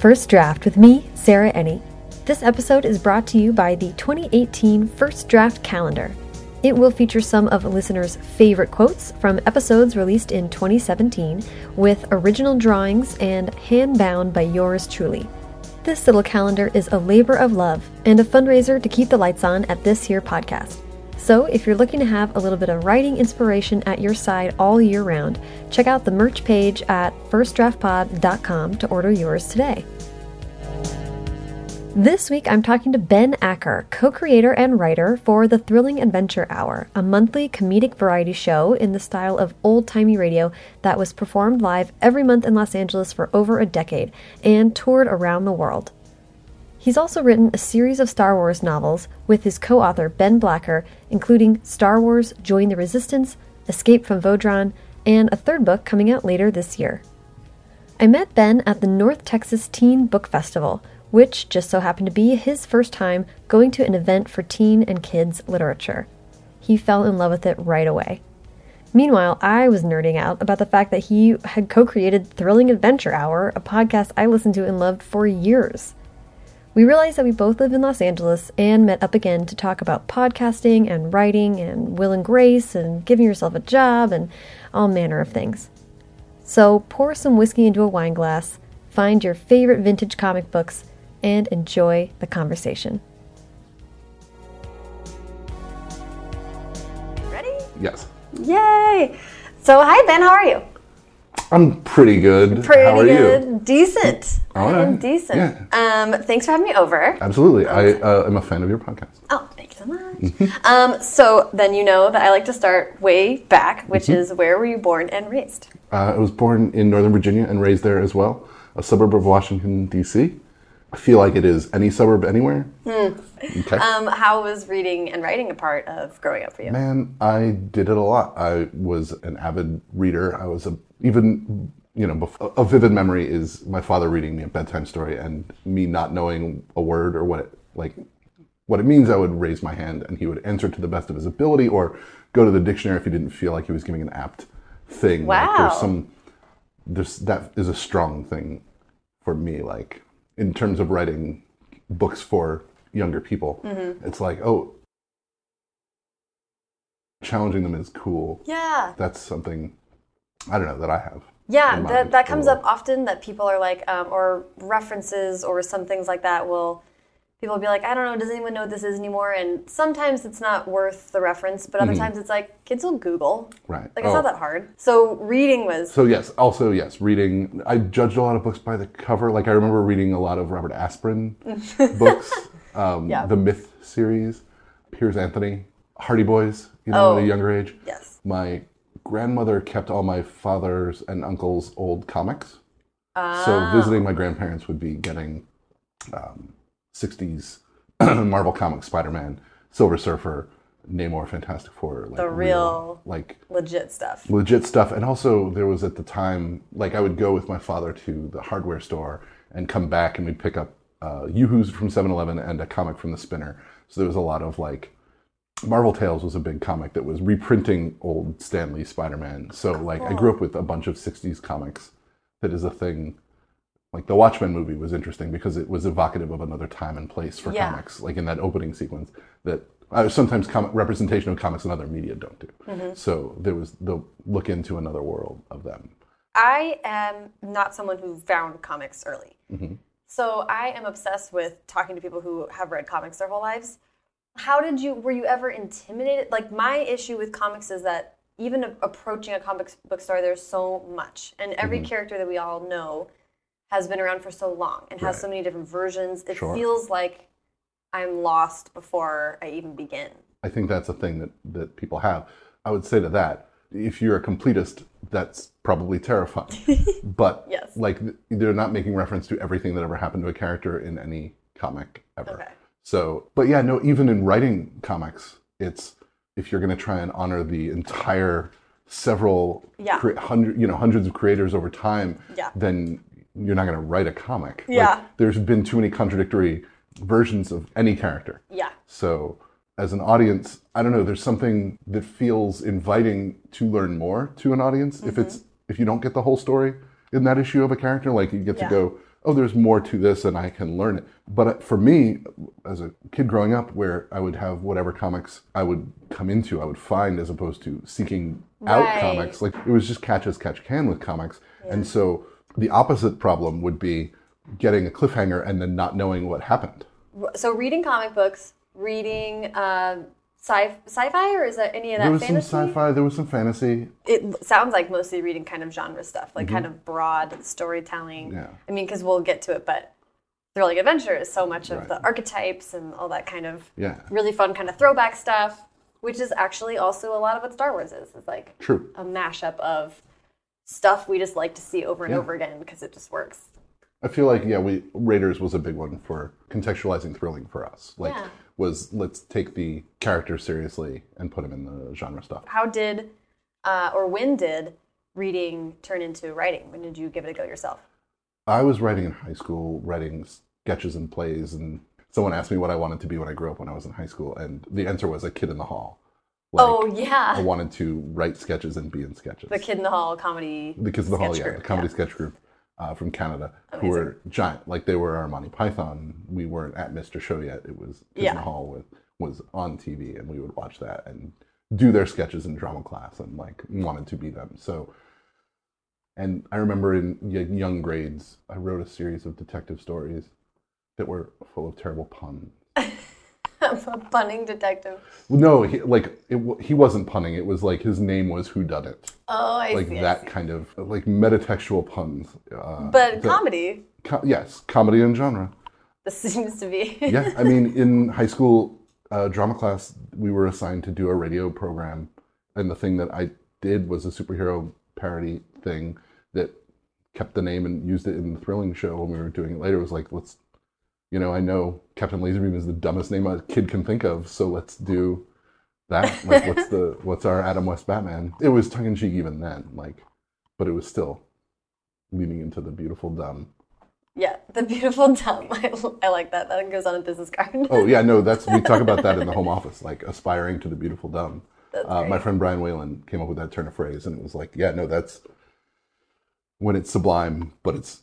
First Draft with me, Sarah Enni. This episode is brought to you by the 2018 First Draft Calendar. It will feature some of listeners' favorite quotes from episodes released in 2017 with original drawings and hand bound by yours truly. This little calendar is a labor of love and a fundraiser to keep the lights on at this here podcast. So, if you're looking to have a little bit of writing inspiration at your side all year round, check out the merch page at firstdraftpod.com to order yours today. This week, I'm talking to Ben Acker, co creator and writer for The Thrilling Adventure Hour, a monthly comedic variety show in the style of old timey radio that was performed live every month in Los Angeles for over a decade and toured around the world. He's also written a series of Star Wars novels with his co author Ben Blacker, including Star Wars Join the Resistance, Escape from Vodran, and a third book coming out later this year. I met Ben at the North Texas Teen Book Festival which just so happened to be his first time going to an event for teen and kids literature. He fell in love with it right away. Meanwhile, I was nerding out about the fact that he had co created Thrilling Adventure Hour, a podcast I listened to and loved for years. We realized that we both live in Los Angeles and met up again to talk about podcasting and writing and will and grace and giving yourself a job and all manner of things. So pour some whiskey into a wine glass, find your favorite vintage comic books, and enjoy the conversation. Ready? Yes. Yay! So, hi Ben, how are you? I'm pretty good. Pretty How are good. you? Decent. All I am right. decent. Um, thanks for having me over. Absolutely. I uh, am a fan of your podcast. Oh, thank you so much. um, so then you know that I like to start way back, which is where were you born and raised? Uh, I was born in Northern Virginia and raised there as well, a suburb of Washington, D.C. I feel like it is any suburb anywhere. Okay. Um, how was reading and writing a part of growing up for you? Man, I did it a lot. I was an avid reader. I was a even you know bef- a vivid memory is my father reading me a bedtime story and me not knowing a word or what it like what it means. I would raise my hand and he would answer to the best of his ability or go to the dictionary if he didn't feel like he was giving an apt thing. Like Wow. there's some there's that is a strong thing for me like in terms of writing books for younger people Mm-hmm. it's like oh challenging them is cool Yeah. that's something i don't know that i have Yeah, that, that comes up often that people are like, um, or references or some things like that will, people will be like, I don't know, does anyone know what this is anymore? And sometimes it's not worth the reference, but other times it's like, kids will Google. right Like, it's Mm-hmm. Oh. not that hard. So reading was, so yes also yes reading i judged a lot of books by the cover like i remember reading a lot of robert asprin books um, Yeah. the myth series piers anthony hardy boys you know Oh. at a younger age yes. my grandmother kept all my father's and uncle's old comics. Ah. So visiting my grandparents would be getting um, 60s Marvel Comics, Spider-Man, Silver Surfer, Namor, Fantastic Four, like The real- like Legit stuff. legit stuff. And also there was at the time, like I would go with my father to the hardware store and come back and we'd pick up uh, Yoo-Hoos from 7-Eleven and a comic from the Spinner. So there was a lot of like Marvel Tales was a big comic that was reprinting old Stan Lee Spider-Man. So like I grew up with a bunch of 60s comics that is a thing. Like the Watchmen movie was interesting because it was evocative of another time and place for Yeah. comics. Like in that opening sequence that uh, sometimes com- representation of comics in other media don't do. Mm-hmm. So there was the look into another world of them. I am not someone who found comics early. Mm-hmm. So I am obsessed with talking to people who have read comics their whole lives. How did you, were you ever intimidated? Like, my issue with comics is that even approaching a comic book store, there's so much. And every Mm-hmm. character that we all know has been around for so long and has Right. so many different versions. It Sure. feels like I'm lost before I even begin. I think that's a thing that, that people have. I would say to that, if you're a completist, that's probably terrifying. but Yes. like they're not making reference to everything that ever happened to a character in any comic ever. Okay. So, but yeah, no, even in writing comics, it's if you're going to try and honor the entire several Yeah. cre- hundred, you know, hundreds of creators over time, Yeah. then you're not going to write a comic. Like, Yeah. there's been too many contradictory versions of any character. Yeah. So, as an audience, I don't know. There's something that feels inviting to learn more to an audience if Mm-hmm. it's if you don't get the whole story in that issue of a character. Like you get Yeah. to go oh, there's more to this and I can learn it. But uh, for me, as a kid growing up, where I would have whatever comics I would come into, I would find as opposed to seeking out Right. comics. Like it was just catch as catch can with comics. And so the opposite problem would be getting a cliffhanger and then not knowing what happened. So reading comic books, reading uh, sci sci-fi, or is that any of that There was fantasy? some sci-fi, there was some fantasy. It sounds like mostly reading kind of genre stuff, like kind of broad storytelling. Mm-hmm. Yeah. I mean, because we'll get to it, but thrilling adventure is so much of Right. the archetypes and all that kind of Yeah. really fun kind of throwback stuff, which is actually also a lot of what Star Wars is. It's like True. a mashup of stuff we just like to see over and Yeah. over again because it just works. I feel like yeah, we Raiders was a big one for contextualizing thrilling for us. Like Yeah. was let's take the characters seriously and put them in the genre stuff. How did uh, or when did reading turn into writing? When did you give it a go yourself? I was writing in high school, writing sketches and plays, and someone asked me what I wanted to be when I grew up when I was in high school, and the answer was a kid in the hall. Like, oh yeah, I wanted to write sketches and be in sketches. the Kid in the Hall comedy. the kids in the hall, yeah, group, the comedy yeah. sketch group uh, from Canada, who were giant, like they were our Monty Python. We weren't at Mr. Show yet. It was kids Yeah. in the hall with was on TV, and we would watch that and do their sketches in drama class, and like wanted to be them. So, and I remember in young grades, I wrote a series of detective stories that were full of terrible puns. a punning detective. No, he, like it, he wasn't punning. It was like his name was Who Done It, Oh, I like see. I that see. kind of like metatextual puns. Uh, But that- comedy, Co- yes, comedy and genre. this seems to be. Yeah, I mean, in high school uh, drama class, we were assigned to do a radio program, and the thing that I did was a superhero parody thing that kept the name and used it in the thrilling show when we were doing it later. It was like, let's, you know, I know Captain Laserbeam is the dumbest name a kid can think of, so let's do that. Like, what's the what's our Adam West Batman? It was tongue in cheek even then, like, but it was still leaning into the beautiful dumb. yeah, the beautiful dumb. I, I like that. That goes on a business card. Oh yeah, no, that's we talk about that in the home office, like aspiring to the beautiful dumb. Uh, my friend Brian Whalen came up with that turn of phrase, and it was like, yeah, no, that's when it's sublime, but it's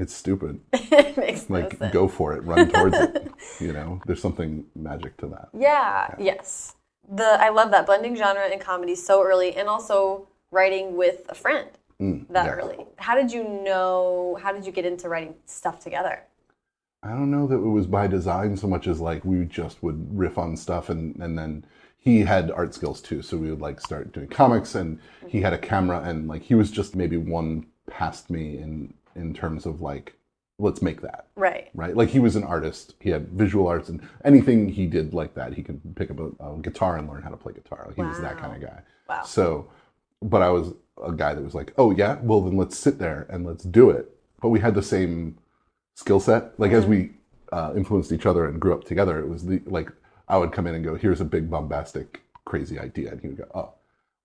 it's stupid. it makes no Like, sense. go for it, run towards it. You know, there's something magic to that. Yeah, yes. The I love that blending genre and comedy so early, and also writing with a friend that Mm, yeah. early. How did you know? How did you get into writing stuff together? I don't know that it was by design so much as like we just would riff on stuff and and then he had art skills too so we would like start doing comics and he had a camera and like he was just maybe one past me in in terms of like let's make that. Right. right? Like he was an artist. He had visual arts and anything he did like that he could pick up a, a guitar and learn how to play guitar. Like he was that kind of guy. Wow. so but i was a guy that was like oh yeah? Well then let's sit there and let's do it. But we had the same skill set. Like as we uh, influenced each other and grew up together it was the like i would come in and go here's a big bombastic crazy idea. And he would go oh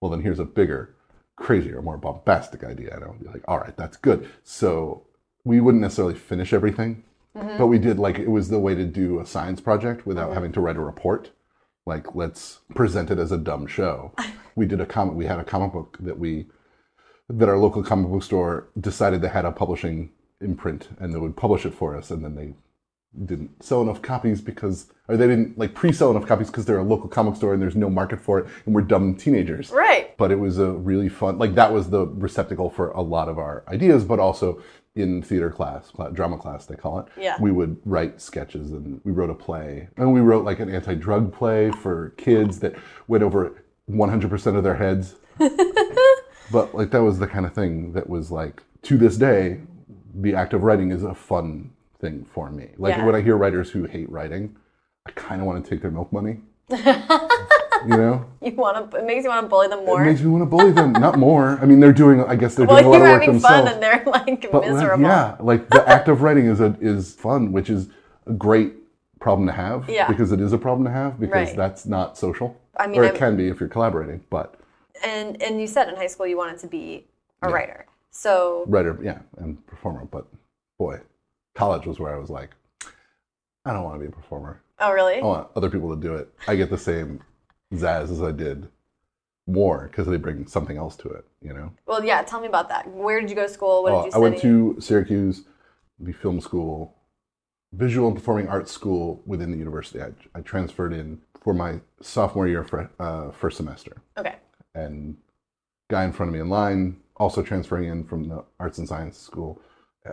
well then here's a bigger crazier more bombastic idea and i would be like all right that's good. So we wouldn't necessarily finish everything mm-hmm. but we did like it was the way to do a science project without mm-hmm. having to write a report. Like let's present it as a dumb show. We did a comic we had a comic book that we that our local comic book store decided they had a publishing imprint and they would publish it for us and then they didn't sell enough copies because or they didn't like pre-sell enough copies because they're a local comic store and there's no market for it and we're dumb teenagers Right. but it was a really fun like that was the receptacle for a lot of our ideas but also in theater class drama class they call it Yeah. we would write sketches and we wrote a play and we wrote like an anti-drug play for kids that went over 100% of their heads but like that was the kind of thing that was like to this day the act of writing is a fun thing for me like Yeah. when i hear writers who hate writing i kind of want to take their milk money you know You want to? It makes you want to bully them more. it makes me want to bully them not more i mean they're doing i guess they're well, doing a lot of work having themselves fun and they're like but miserable. yeah like the act of writing is a is fun which is a great problem to have Yeah. because it is a problem to have because Right. that's not social I mean, or it I'm- can be if you're collaborating but And and you said in high school you wanted to be a writer. So writer, yeah, and performer. But boy, college was where I was like, I don't want to be a performer. oh really? I want other people to do it. I get the same zazz as I did more because they bring something else to it. You know. Well, yeah. Tell me about that. Where did you go to school? What Oh, did you I went to Syracuse, the film school, visual and performing arts school within the university. I, I transferred in for my sophomore year, fr- uh, first semester, Okay. and guy in front of me in line also transferring in from the arts and science school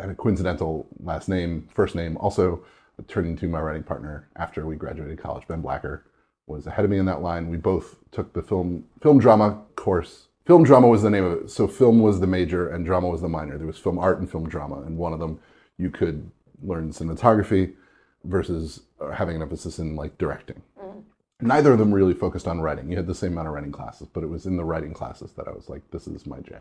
had a coincidental last name, first name, also turning to my writing partner after we graduated college. Ben Blacker was ahead of me in that line. We both took the film film drama course. Film drama was the name of it. So film was the major and drama was the minor. There was film art and film drama, and one of them you could learn cinematography versus uh, having an emphasis in like directing. Neither of them really focused on writing. You had the same amount of writing classes, but it was in the writing classes that I was like, this is my jam.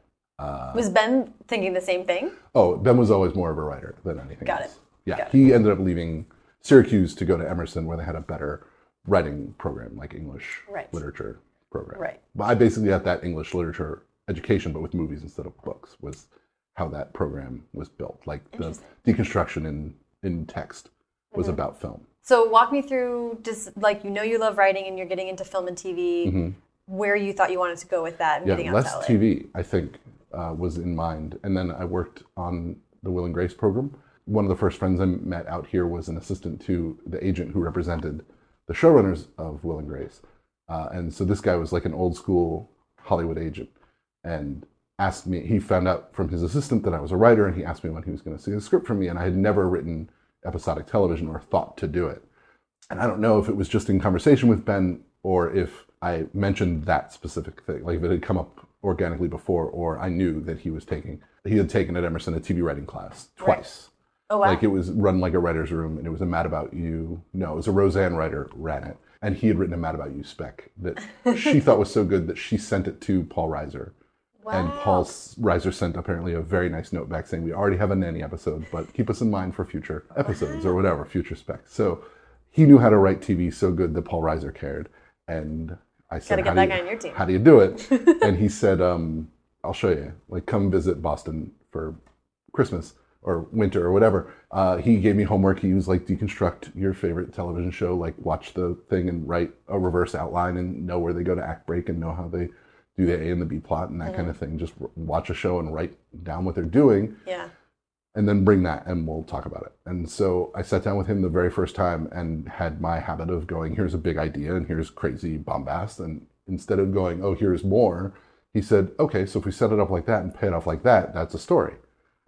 Was Ben thinking the same thing? Oh, Ben was always more of a writer than anything Got else. it. Yeah, Got it. he ended up leaving Syracuse to go to Emerson, where they had a better writing program, like English Right. literature program. Right. But I basically got that English literature education, but with movies instead of books, was how that program was built. Like the deconstruction in in text was Mm-hmm. about film. So walk me through just like you know you love writing and you're getting into film and TV. Where you thought you wanted to go with that and Mm-hmm. Yeah, less out to LA. TV, I think, uh, was in mind. And then I worked on the Will and Grace program. One of the first friends I met out here was an assistant to the agent who represented the showrunners of Will and Grace. Uh, and so this guy was like an old school Hollywood agent and asked me, he found out from his assistant that I was a writer and he asked me when he was going to see the script from me. And I had never written episodic television or thought to do it. And I don't know if it was just in conversation with Ben or if I mentioned that specific thing, like if it had come up organically before, or I knew that he was taking, he had taken at Emerson a TV writing class twice. Oh wow. Like it was run like a writer's room, and it was a Mad About You. No, it was a Roseanne writer ran it, and he had written a Mad About You spec that she thought was so good that she sent it to Paul Reiser. Wow. And Paul Reiser sent apparently a very nice note back saying, "We already have a nanny episode, but keep us in mind for future episodes or whatever, future specs." So he knew how to write TV so good that Paul Reiser cared, and I said, Gotta get "How that do you- guy on your team." How do you do it?" and he said, um, "I'll show you. Like, come visit Boston for Christmas or winter or whatever." Uh, he gave me homework. He was like, "Deconstruct your favorite television show. Like, watch the thing and write a reverse outline and know where they go to act break and know how they." Do the A and the B plot and that Mm-hmm. kind of thing. Just watch a show and write down what they're doing yeah. And then bring that and we'll talk about it. And so I sat down with him the very first time and had my habit of going, here's a big idea and here's crazy bombast. And instead of going, oh, here's more, he said, okay, so if we set it up like that and pay it off like that, that's a story.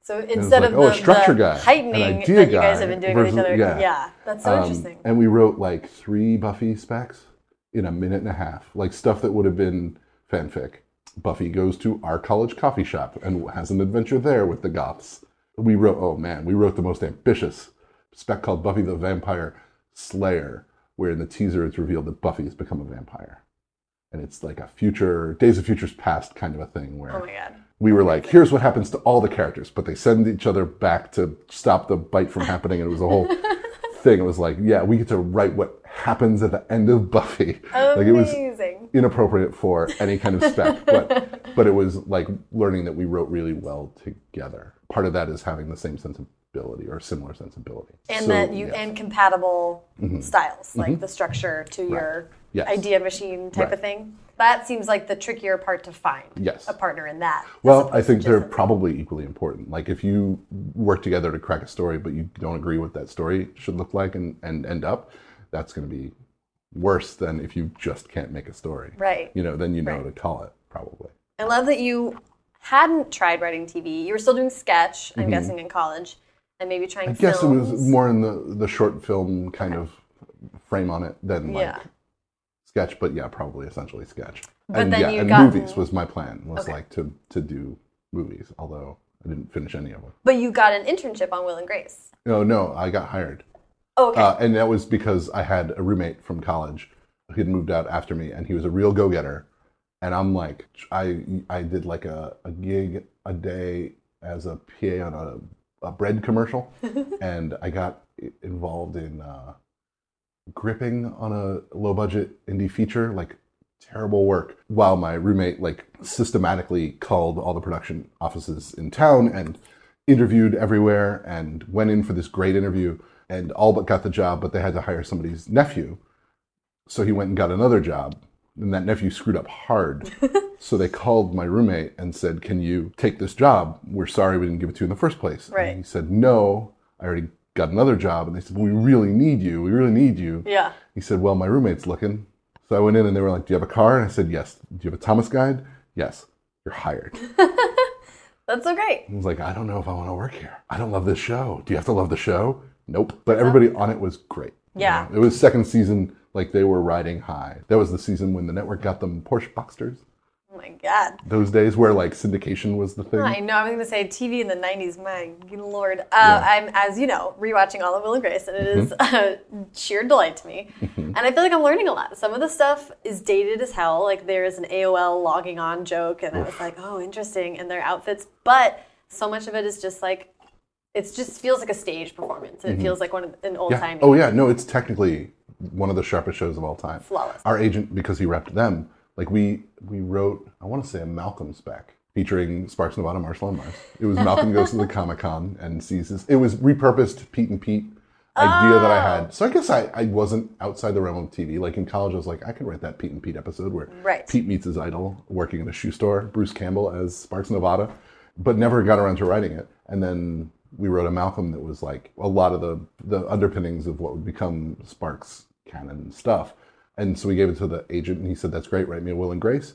So instead like, of oh, a structure the guy, heightening idea that you guys guy have been doing with each versus- other, yeah. yeah, that's so Um, interesting. And we wrote like three Buffy specs in a minute and a half, like stuff that would have been fanfic. Buffy goes to our college coffee shop and has an adventure there with the Goths. We wrote, oh man, we wrote the most ambitious spec called Buffy the Vampire Slayer, where in the teaser it's revealed that Buffy has become a vampire. And it's like a future, Days of Futures Past kind of a thing where oh my god. we were like, here's what happens to all the characters, but they send each other back to stop the bite from happening. And it was a whole thing. It was like, yeah, we get to write what happens at the end of Buffy. Like it was Amazing. inappropriate for any kind of spec, but but it was like learning that we wrote really well together. Part of that is having the same sensibility or similar sensibility, and So, that you yes. Mm-hmm. and compatible styles, like the structure to your Yes. idea machine type Right. of thing. That seems like the trickier part to find. Yes. A partner in that. Well, I think they're probably equally important. Like if you work together to crack a story, but you don't agree what that story should look like and, and end up, that's going to be worse than if you just can't make a story. Right. You know, then you know Right. to call it probably. I love that you hadn't tried writing TV. You were still doing sketch, I'm guessing, in college, and maybe trying Mm-hmm. I guess it was more in the the short film kind of frame on it than like Yeah. sketch, but yeah, probably essentially sketch. But and then yeah, you and gotten- movies was my plan was Okay. like to to do movies, although I didn't finish any of them. But you got an internship on Will and Grace. No, no, I got hired. Oh, okay. Uh, and that was because I had a roommate from college who had moved out after me, and he was a real go getter. And I'm like, I I did like a, a gig a day as a PA on a, a bread commercial, and I got involved in uh, gripping on a low budget indie feature, like terrible work. While my roommate like systematically called all the production offices in town and interviewed everywhere and went in for this great interview and all but got the job, but they had to hire somebody's nephew. So he went and got another job, and that nephew screwed up hard. so they called my roommate and said, Can you take this job? We're sorry we didn't give it to you in the first place. Right. And he said, No, I already got another job. And they said, well, we really need you. We really need you. Yeah. He said, well, my roommate's looking. So I went in and they were like, do you have a car? And I said, yes. Do you have a Thomas guide? Yes. You're hired. That's so great. I was like, I don't know if I want to work here. I don't love this show. Do you have to love the show? Nope. But everybody on it was great. You Yeah. know, It was second season, like they were riding high. That was the season when the network got them Porsche Boxsters. Oh my god. Those days where like syndication was the thing. I know. I was going to say TV in the '90s. My lord. Uh, Yeah. I'm, as you know, rewatching all of Will and Grace, and it is Mm-hmm. a sheer delight to me. And I feel like I'm learning a lot. Some of the stuff is dated as hell. Like there is an AOL logging on joke, and I was like, oh, interesting. And their outfits, but so much of it is just like, it just feels like a stage performance. It feels like one of an old Mm-hmm. Yeah. time. Oh yeah, no, it's technically one of the sharpest shows of all time. Flawless. Our agent, because he repped them, like we we wrote, I want to say a Malcolm spec featuring Sparks Nevada, Marshal and Mars. It was Malcolm goes to the Comic Con and sees this. It was repurposed Pete and Pete idea that I oh. had. So I guess I, I wasn't outside the realm of TV. Like in college, I was like, I could write that Pete and Pete episode where Right. Pete meets his idol working in a shoe store, Bruce Campbell as Sparks Nevada, but never got around to writing it. And then we wrote a Malcolm that was like a lot of the, the underpinnings of what would become Sparks canon stuff. And so we gave it to the agent, and he said, "That's great. Write me a Will and Grace."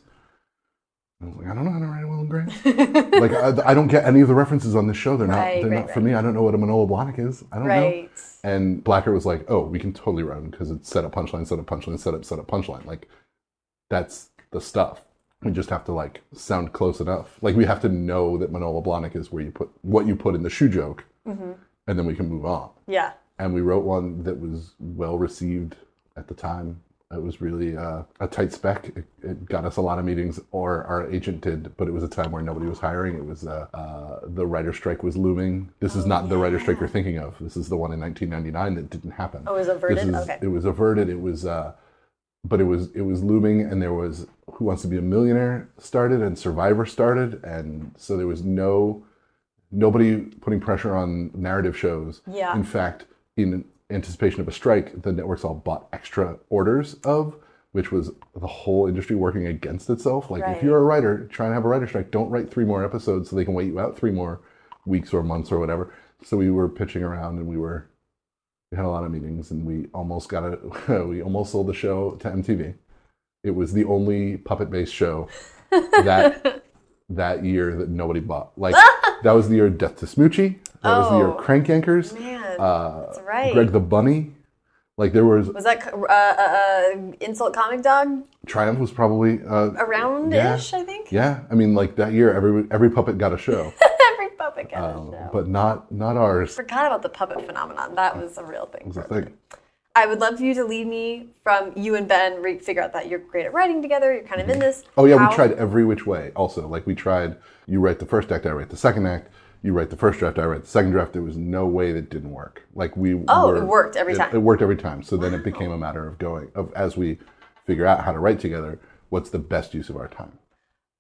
I was like, "I don't know how to write a Will and Grace. like, I, I don't get any of the references on this show. They're not. Right, they're right, not for me. I don't know what a Manolo Blahnik is. I don't know." And Blacker was like, "Oh, we can totally run because it's set up punchline, set up punchline, set up, set up punchline. Like, that's the stuff. We just have to like sound close enough. Like, we have to know that Manolo Blahnik is where you put what you put in the shoe joke, Mm-hmm. and then we can move on." Yeah. And we wrote one that was well received at the time. It was really uh, a tight spec. It, it got us a lot of meetings, or our agent did, but it was a time where nobody was hiring. It was uh, uh, the writer strike was looming. This is not the writer strike you're thinking of. This is the one in 1999 that didn't happen. Oh, it was averted? Is- Okay. It was averted. It was, uh, but it was it was looming, and there was Who Wants to Be a Millionaire started, and Survivor started, and so there was no nobody putting pressure on narrative shows. Yeah. In fact, in anticipation of a strike, the networks all bought extra orders of, which was the whole industry working against itself. Like, Right. if you're a writer trying to have a writer strike, don't write three more episodes so they can wait you out three more weeks or months or whatever. So we were pitching around and we were, we had a lot of meetings and we almost got it. we almost sold the show to MTV. It was the only puppet based show that that year that nobody bought. Like that was the year Death to Smoochy. That was the year Oh. Crank Yankers. Man, Uh, that's right. Greg the Bunny. Like there was was that uh, uh, uh, insult comic dog Triumph was probably uh, around-ish? Yeah. I think. yeah. I mean, like that year, every every puppet got a show, Every puppet got Um, a show. but not not ours. Forgot about the puppet phenomenon. That was a real thing. It was a a thing. I would love for you to lead me from you and Ben. Re- figure out that you're great at writing together. You're kind of in this. Oh yeah, How- we tried every which way. Also, like we tried. You write the first act, I write the second act. You write the first draft, I write the second draft. There was no way that didn't work. Like we. Oh, were- it worked every time. It worked every time. So then it became a matter of going of as we figure out how to write together. What's the best use of our time?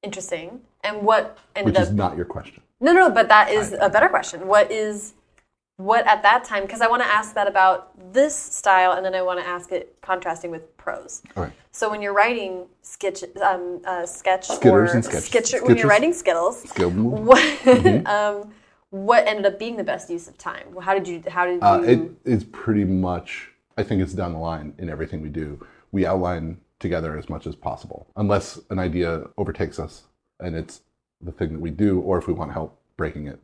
Interesting. And what ended Which up? is not your question. No, no, but that is a better question. What is what at that time? Because I want to ask that about this style, and then I want to ask it contrasting with prose. All right. So when you're writing sketch, um, uh, sketch Skitters or sketch- sketch- when you're writing skittles, Skill- what Mm-hmm. um, what ended up being the best use of time? How did you? How did you? Uh, it is pretty much. I think it's down the line in everything we do. We outline together as much as possible, unless an idea overtakes us and it's the thing that we do, or if we want help breaking it.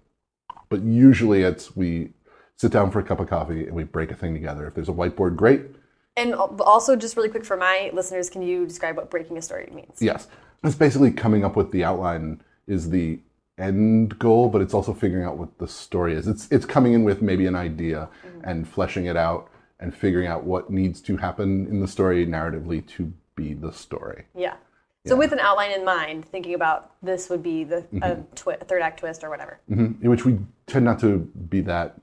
But usually, it's we sit down for a cup of coffee and we break a thing together. If there's a whiteboard, great. and also, just really quick for my listeners, can you describe what breaking a story means? Yes, it's basically coming up with the outline is the end goal, but it's also figuring out what the story is. It's it's coming in with maybe an idea and fleshing it out and figuring out what needs to happen in the story narratively to be the story. Yeah. So with an outline in mind, thinking about this would be the Mm-hmm. a twi- third act twist or whatever. Mhm. In which we tend not to be that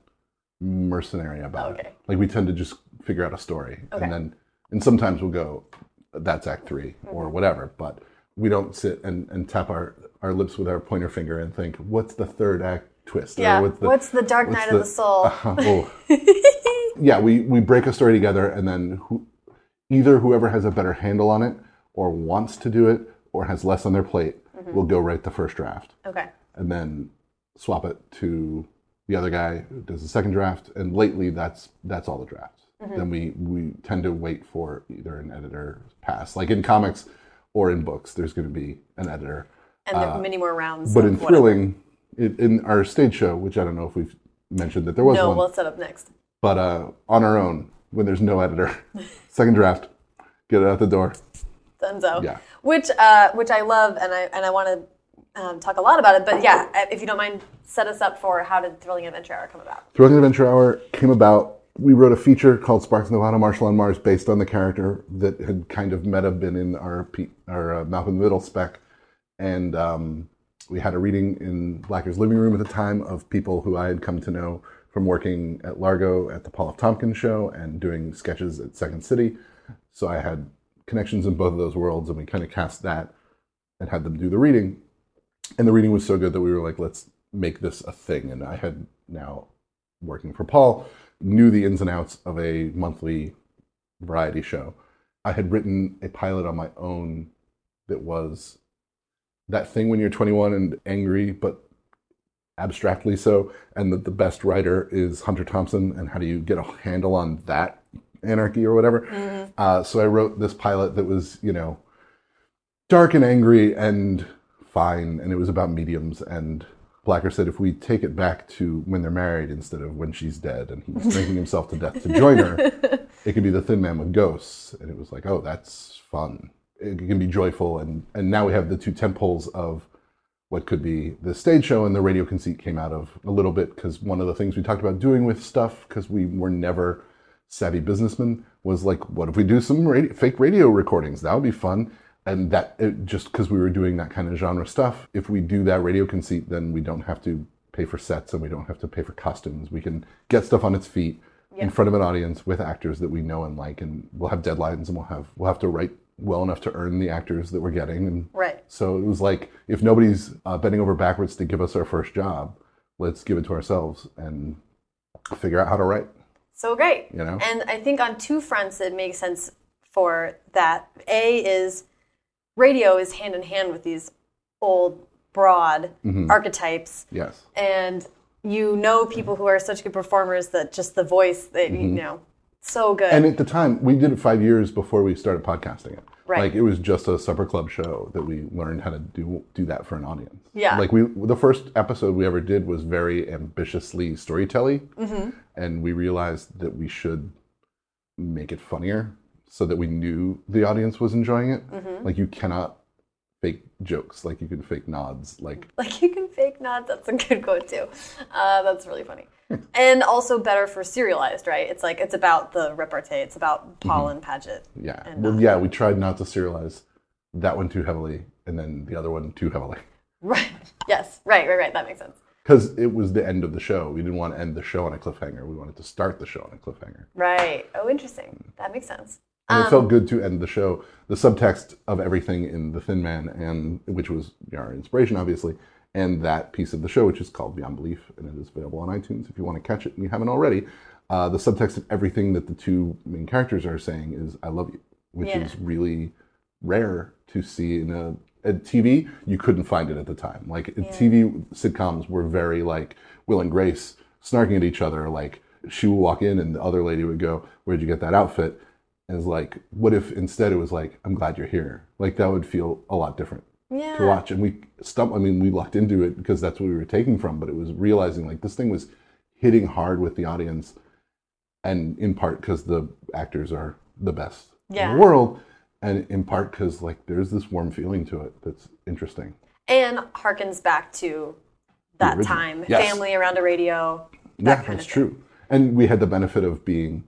mercenary about Okay. it. Like we tend to just figure out a story Okay. and then and sometimes we'll go that's act 3 or whatever, but we don't sit and, and tap our, our lips with our pointer finger and think what's the third act twist Yeah. what's the What's the Dark Night of the Soul? Uh-huh. Oh. yeah, we, we break a story together, and then who, either whoever has a better handle on it, or wants to do it, or has less on their plate, Mm-hmm. will go write the first draft, Okay. and then swap it to the other guy does the second draft, and lately that's that's all the drafts. Then we we tend to wait for either an editor pass, like in comics or in books. There's going to be an editor, And there are many more rounds. Uh, but in thrilling, in, in our stage show, which I don't know if we've mentioned that there was no, one, we'll set up next. but uh, on our own when there's no editor, second draft, get it out the door. Dunzo. Yeah. Which uh, which I love, and I and I want to um, talk a lot about it. But yeah, if you don't mind, set us up for how did Thrilling Adventure Hour come about? Thrilling Adventure Hour came about. We wrote a feature called Sparks Nevada Marshal on Mars based on the character that had kind of meta been in our, P- our uh, Malcolm in the Middle spec. And um, we had a reading in Blacker's living room at the time of people who I had come to know from working at Largo at the Paul F. Tompkins show and doing sketches at Second City. So I had connections in both of those worlds, and we kind of cast that and had them do the reading. And the reading was so good that we were like, let's make this a thing. And I had now, working for Paul, knew the ins and outs of a monthly variety show. I had written a pilot on my own that was that thing when you're 21 and angry, but abstractly so, and that the best writer is Hunter Thompson, and how do you get a handle on that anarchy or whatever? Uh, so I wrote this pilot that was, you know, dark and angry and fine, and it was about mediums. And Blacker said if we take it back to when they're married instead of when she's dead, and he's drinking himself to death to join her, it could be the Thin Man with ghosts. And it was like, oh, that's fun. It can be joyful, and and now we have the two temples of what could be the stage show and the radio conceit came out of a little bit because one of the things we talked about doing with stuff because we were never savvy businessmen was like what if we do some radio, fake radio recordings that would be fun and that it, just because we were doing that kind of genre stuff if we do that radio conceit then we don't have to pay for sets and we don't have to pay for costumes we can get stuff on its feet in front of an audience with actors that we know and like and we'll have deadlines and we'll have we'll have to write well enough to earn the actors that we're getting and Right. so it was like, if nobody's uh, bending over backwards to give us our first job, let's give it to ourselves and figure out how to write. So great. You know? And I think on two fronts it makes sense for that. A is radio is hand in hand with these old, broad Mm-hmm. archetypes. Yes. And you know people who are such good performers that just the voice that you know so good. Mm-hmm. And at the time, we did it five years before we started podcasting it. Right. Like it was just a supper club show that we learned how to do do that for an audience. Yeah. Like we, the first episode we ever did was very ambitiously storytelling, Mm-hmm. and we realized that we should make it funnier so that we knew the audience was enjoying it. Mm-hmm. Like you cannot fake jokes, like you can fake nods, like like you can fake nods. That's a good quote too. Uh, that's really funny. and also better for serialized, right? It's like it's about the repartee. It's about Paul and Paget. Yeah. And, well, uh, yeah, we tried not to serialize that one too heavily and then the other one too heavily. Right. Yes. Right. Right. Right. That makes sense. Because it was the end of the show. We didn't want to end the show on a cliffhanger. We wanted to start the show on a cliffhanger. Right. Oh, interesting. That makes sense. And it felt good to end the show. The subtext of everything in The Thin Man, and which was our inspiration, obviously, and that piece of the show, which is called Beyond Belief, and it is available on iTunes if you want to catch it and you haven't already. Uh, the subtext of everything that the two main characters are saying is "I love you," which Yeah. is really rare to see in a at TV. You couldn't find it at the time. Like TV sitcoms were very like Will and Grace snarking at each other. Like she would walk in and the other lady would go, "Where'd you get that outfit?" It's like, what if instead it was like, "I'm glad you're here." Like that would feel a lot different Yeah. to watch. And we stump. I mean, we lucked into it because that's what we were taking from. But it was realizing like this thing was hitting hard with the audience, and in part because the actors are the best Yeah. in the world, and in part because like there's this warm feeling to it that's interesting. And harkens back to that time. Yes. Family around a radio. That yeah, that's true. And we had the benefit of being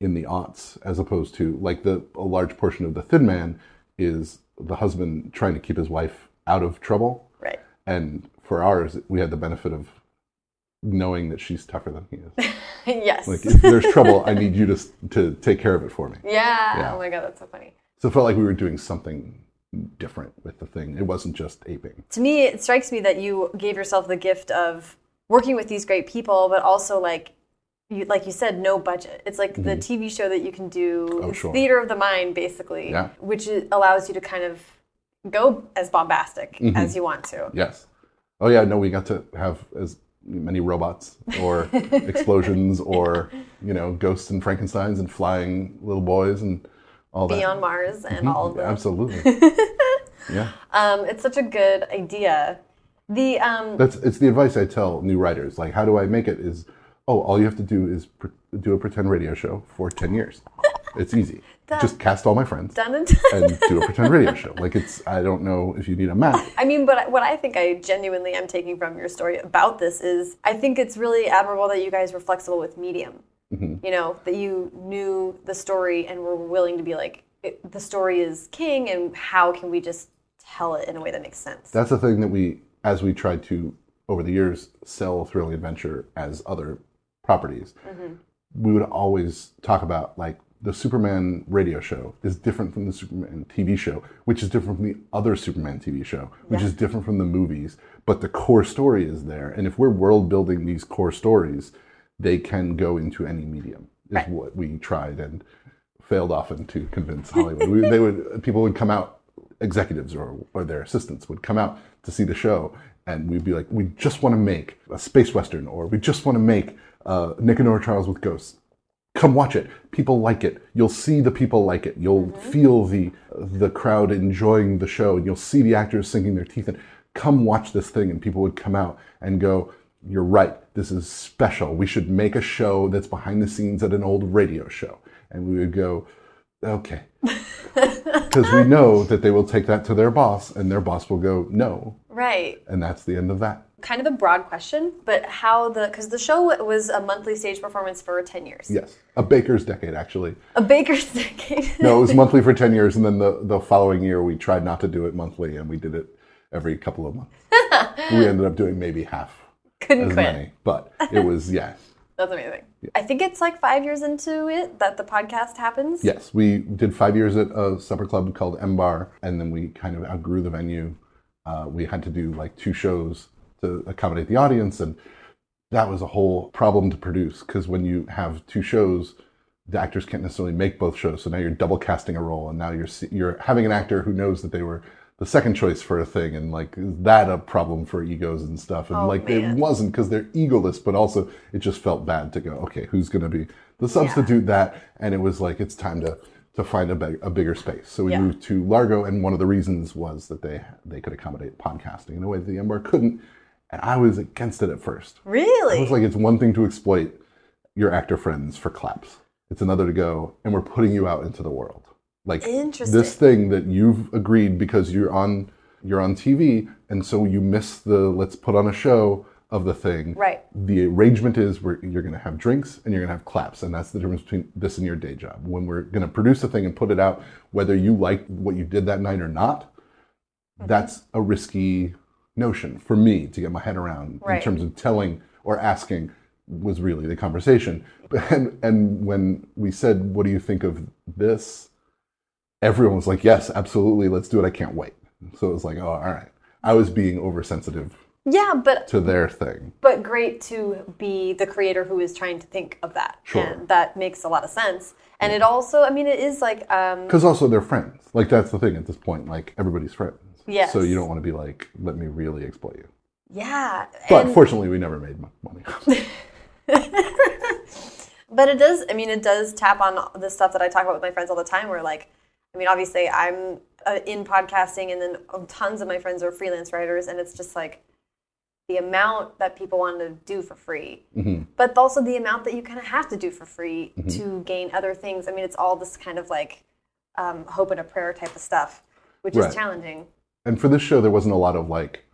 in the aughts as opposed to like the a large portion of the Thin Man is the husband trying to keep his wife out of trouble. Right. And for ours, we had the benefit of knowing that she's tougher than he is. yes. Like, if there's trouble, I need you to to take care of it for me. yeah. Yeah. Oh my god, that's so funny. So it felt like we were doing something different with the thing. It wasn't just aping. To me, it strikes me that you gave yourself the gift of working with these great people, but also like you like you said, no budget. It's like the TV show that you can do Mm-hmm. Oh, sure. theater of the mind, basically, Yeah. which allows you to kind of go as bombastic Mm-hmm. as you want to. Yes. Oh yeah. No, we got to have as many robots or explosions or you know ghosts and Frankenstein's and flying little boys and all that. Beyond Mars and all of them. absolutely. yeah, Um, it's such a good idea. The um, that's it's the advice I tell new writers. Like, how do I make it? Is oh, all you have to do is pre- do a pretend radio show for ten years. It's easy. Just cast all my friends done and done. and do a pretend radio show. Like it's I don't know if you need a map. I mean, but what I think I genuinely am taking from your story about this is I think it's really admirable that you guys were flexible with medium. Mm-hmm. You know, that you knew the story and were willing to be like, it, the story is king, and how can we just tell it in a way that makes sense? That's the thing that we, as we tried to over the years sell thrilling adventure as other properties, mm-hmm. we would always talk about like the Superman radio show is different from the Superman TV show, which is different from the other Superman TV show, which is different from the movies, but the core story is there. And if we're world building these core stories, they can go into any medium. Is what we tried and failed often to convince Hollywood. we, they would people would come out, executives or or their assistants would come out to see the show, and we'd be like, we just want to make a space western, or we just want to make uh, Nick and Nora Charles with ghosts. Come watch it. People like it. You'll see the people like it. You'll feel the the crowd enjoying the show, and you'll see the actors sinking their teeth in. Come watch this thing, and people would come out and go, "You're right. This is special. We should make a show that's behind the scenes at an old radio show." And we would go, "Okay," because we know that they will take that to their boss, and their boss will go, "No," Right. and that's the end of that. Kind of a broad question, but how the because the show was a monthly stage performance for ten years. Yes, a baker's decade actually. A baker's decade. No, it was monthly for 10 years, and then the, the following year we tried not to do it monthly, and we did it every couple of months. we ended up doing maybe half Couldn't quit. many, but it was, yeah. That's amazing. I think it's like five years into it that the podcast happens. Yes, we did five years at a supper club called M Bar, and then we kind of outgrew the venue. Uh, we had to do like two shows to accommodate the audience, and that was a whole problem to produce because when you have two shows, the actors can't necessarily make both shows. So now you're double casting a role, and now you're you're having an actor who knows that they were the second choice for a thing, and like is that a problem for egos and stuff? And Oh, like man. it wasn't because they're egoless, but also it just felt bad to go. Okay, who's going to be the substitute that? And it was like it's time to to find a, big, a bigger space. So we Yeah. moved to Largo, and one of the reasons was that they they could accommodate podcasting in a way that the MBAR couldn't. And I was against it at first. Really? was like, it's one thing to exploit your actor friends for claps. It's another to go, and we're putting you out into the world. Like this thing that you've agreed because you're on you're on TV, and so you miss the let's put on a show of the thing. Right. The arrangement is where you're going to have drinks and you're going to have claps, and that's the difference between this and your day job. When we're going to produce a thing and put it out, whether you like what you did that night or not, Mm-hmm. that's a risky notion for me to get my head around Right. in terms of telling or asking was really the conversation. And, and when we said, What do you think of this? Everyone was like, Yes, absolutely, let's do it. I can't wait. So it was like, Oh, all right. I was being oversensitive Yeah, but to their thing. but great to be the creator who is trying to think of that, Sure. and that makes a lot of sense. And it also, I mean, it is like um, Because also they're friends. Like, that's the thing at this point. Like, everybody's friends. Yes. So you don't want to be like, Let me really exploit you. yeah, But and- fortunately, we never made money. But it does. I mean, it does tap on the stuff that I talk about with my friends all the time. Where like, I mean, obviously, I'm uh, in podcasting, and then tons of my friends are freelance writers, and it's just like the amount that people want to do for free, Mm-hmm. but also the amount that you kind of have to do for free to gain other things. I mean, it's all this kind of like um, hope and a prayer type of stuff, which Right. is challenging. And for this show there wasn't a lot of like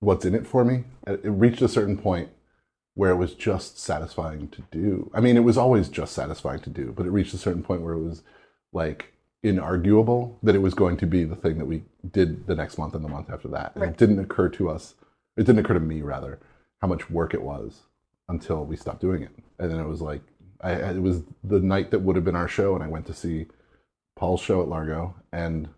what's in it for me. It it reached a certain point where it was just satisfying to do. I mean it was always just satisfying to do but it reached a certain point where it was like inarguable that it was going to be the thing that we did the next month and the month after that. And Right. it didn't occur to us it didn't occur to me rather how much work it was until we stopped doing it. And then it was like I- it was the night that would have been our show and i went to see paul's show at largo and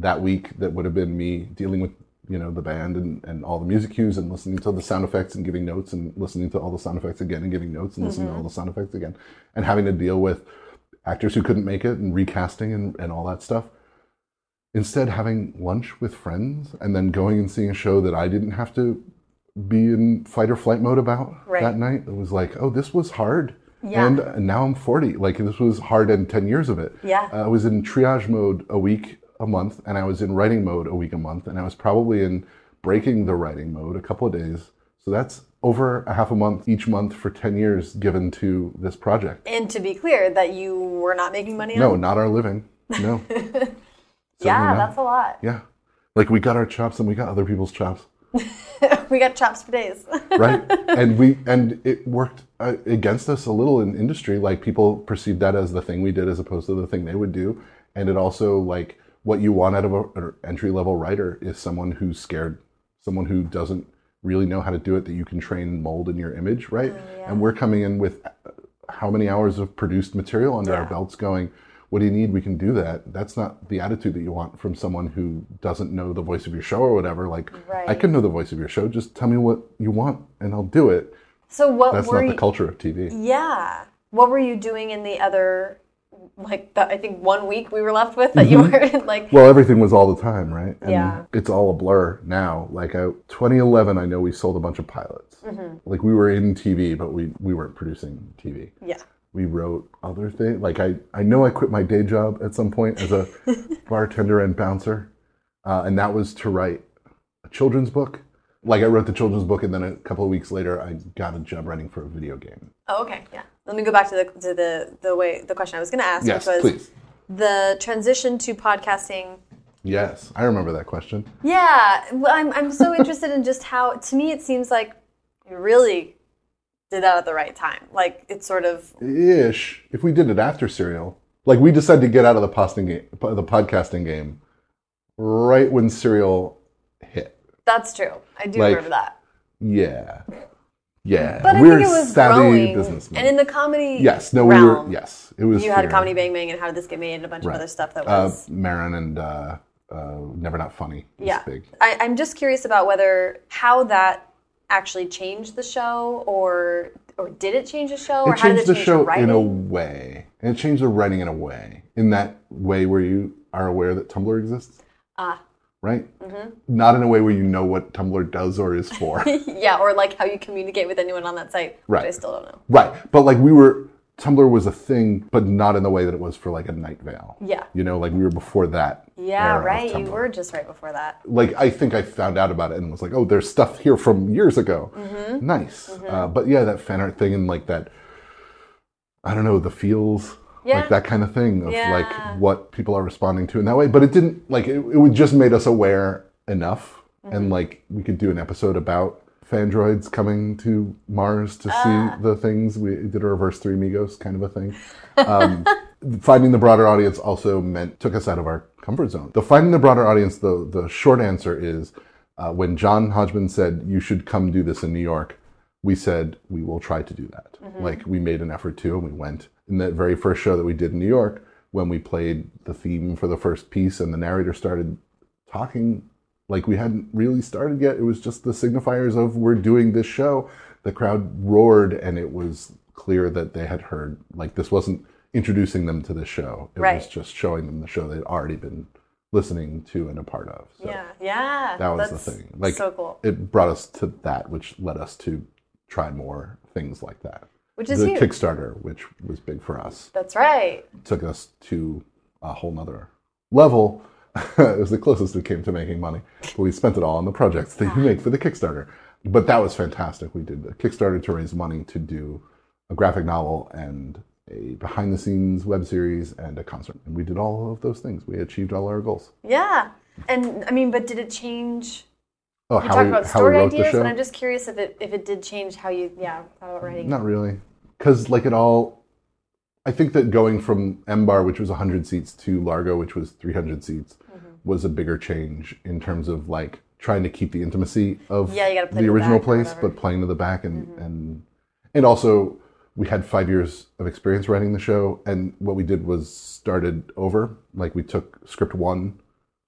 that week that would have been me dealing with you know the band and, and all the music cues and listening to the sound effects and giving notes and listening to all the sound effects again and giving notes and listening to all the sound effects again and having to deal with actors who couldn't make it and recasting and, and all that stuff instead having lunch with friends and then going and seeing a show that i didn't have to be in fight or flight mode about Right. that night. It was like, oh, this was hard. Yeah. And now I'm 40. Like this was hard and 10 years of it. Yeah. Uh, I was in triage mode a week a month, and I was in writing mode a week a month, and I was probably in breaking the writing mode a couple of days. So that's over a half a month each month for 10 years given to this project. And to be clear, that you were not making money No, on. not our living. No. yeah, not. that's a lot. Yeah. Like we got our chops and we got other people's chops. we got chops for days. right and we and it worked uh, against us a little in industry like people perceived that as the thing we did as opposed to the thing they would do and it also like what you want out of an entry level writer is someone who's scared someone who doesn't really know how to do it that you can train and mold in your image right? And we're coming in with uh, how many hours of produced material under our belts going what do you need? We can do that. That's not the attitude that you want from someone who doesn't know the voice of your show or whatever. Like i can know the voice of your show just tell me what you want and i'll do it. So what that's not you, the culture of tv Yeah. What were you doing in the other, like, the, I think one week we were left with that you Mm-hmm. were like, well everything was all the time right and Yeah. it's all a blur now like I, 2011 i know we sold a bunch of pilots Mm-hmm. like we were in tv but we, we weren't producing tv yeah. we wrote other things like i i know i quit my day job at some point as a bartender and bouncer uh, and that was to write a children's book like i wrote the children's book and then a couple of weeks later i got a job writing for a video game Oh, okay. Yeah. Let me go back to the to the the way the question I was going to ask, yes which was please the transition to podcasting. yes i remember that question Yeah, well, I'm I'm so interested in just how to me it seems like you really did that at the right time. Like it's sort of ish if we did it after serial like we decided to get out of the posting game the podcasting game right when serial hit that's true. I do Like, remember that. yeah yeah But I we're think it was savvy businessmen and in the comedy yes no we were yes it was You had fair. comedy bang bang and how did this get made and a bunch Right. of other stuff that was. uh, was Maron and uh, uh, Never Not Funny was yeah. big. I, I'm just curious about whether how that actually changed the show, or or did it change the show, or It how did changed it the change show the writing? in a way, and it changed the writing in a way. In that way where you are aware that Tumblr exists, Ah, right? Mm-hmm. Not in a way where you know what Tumblr does or is for. yeah, or like how you communicate with anyone on that site, which I still don't know. right. But like we were, Tumblr was a thing, but not in the way that it was for like a Night Vale. Yeah. You know, like we were before that. Yeah, right. You were just right before that. like I think I found out about it and was like, oh, there's stuff here from years ago. Mm-hmm. Nice. Uh, but yeah, that fan art thing and like that, I don't know, the feels, Yeah. like that kind of thing of Yeah. like what people are responding to in that way. But it didn't like it. It would just made us aware enough, Mm-hmm. and like we could do an episode about fandroids coming to Mars to Ah. see the things. We did a reverse three amigos kind of a thing. Um, finding the broader audience also meant took us out of our comfort zone. The finding the broader audience, the the short answer is uh, when John Hodgman said you should come do this in New York, we said we will try to do that. Like we made an effort to, and we went. In that very first show that we did in New York, when we played the theme for the first piece, and the narrator started talking like we hadn't really started yet. It was just the signifiers of we're doing this show. The crowd roared, and it was clear that they had heard. Like this wasn't introducing them to the show. It was just showing them the show they'd already been listening to and a part of. So yeah, yeah. that was the thing. Like so cool. it brought us to that, which led us to try more things like that. Which is the huge. Kickstarter, which was big for us, That's right. took us to a whole nother level. it was the closest we came to making money, but we spent it all on the projects that you ah. make for the Kickstarter. But that was fantastic. We did a Kickstarter to raise money to do a graphic novel and a behind the scenes web series and a concert. And we did all of those things. We achieved all our goals. Yeah. And I mean, but did it change? Oh, You how talked we, about story wrote the ideas, show? and I'm just curious if it if it did change how you yeah thought about writing. Not really, because like it all. I think that going from M Bar, which was 100 seats, to Largo, which was 300 seats, Mm-hmm. was a bigger change in terms of like trying to keep the intimacy of Yeah, you gotta play the to the original place, but playing to the back and and and also we had five years of experience writing the show, and what we did was started over. Like we took script one.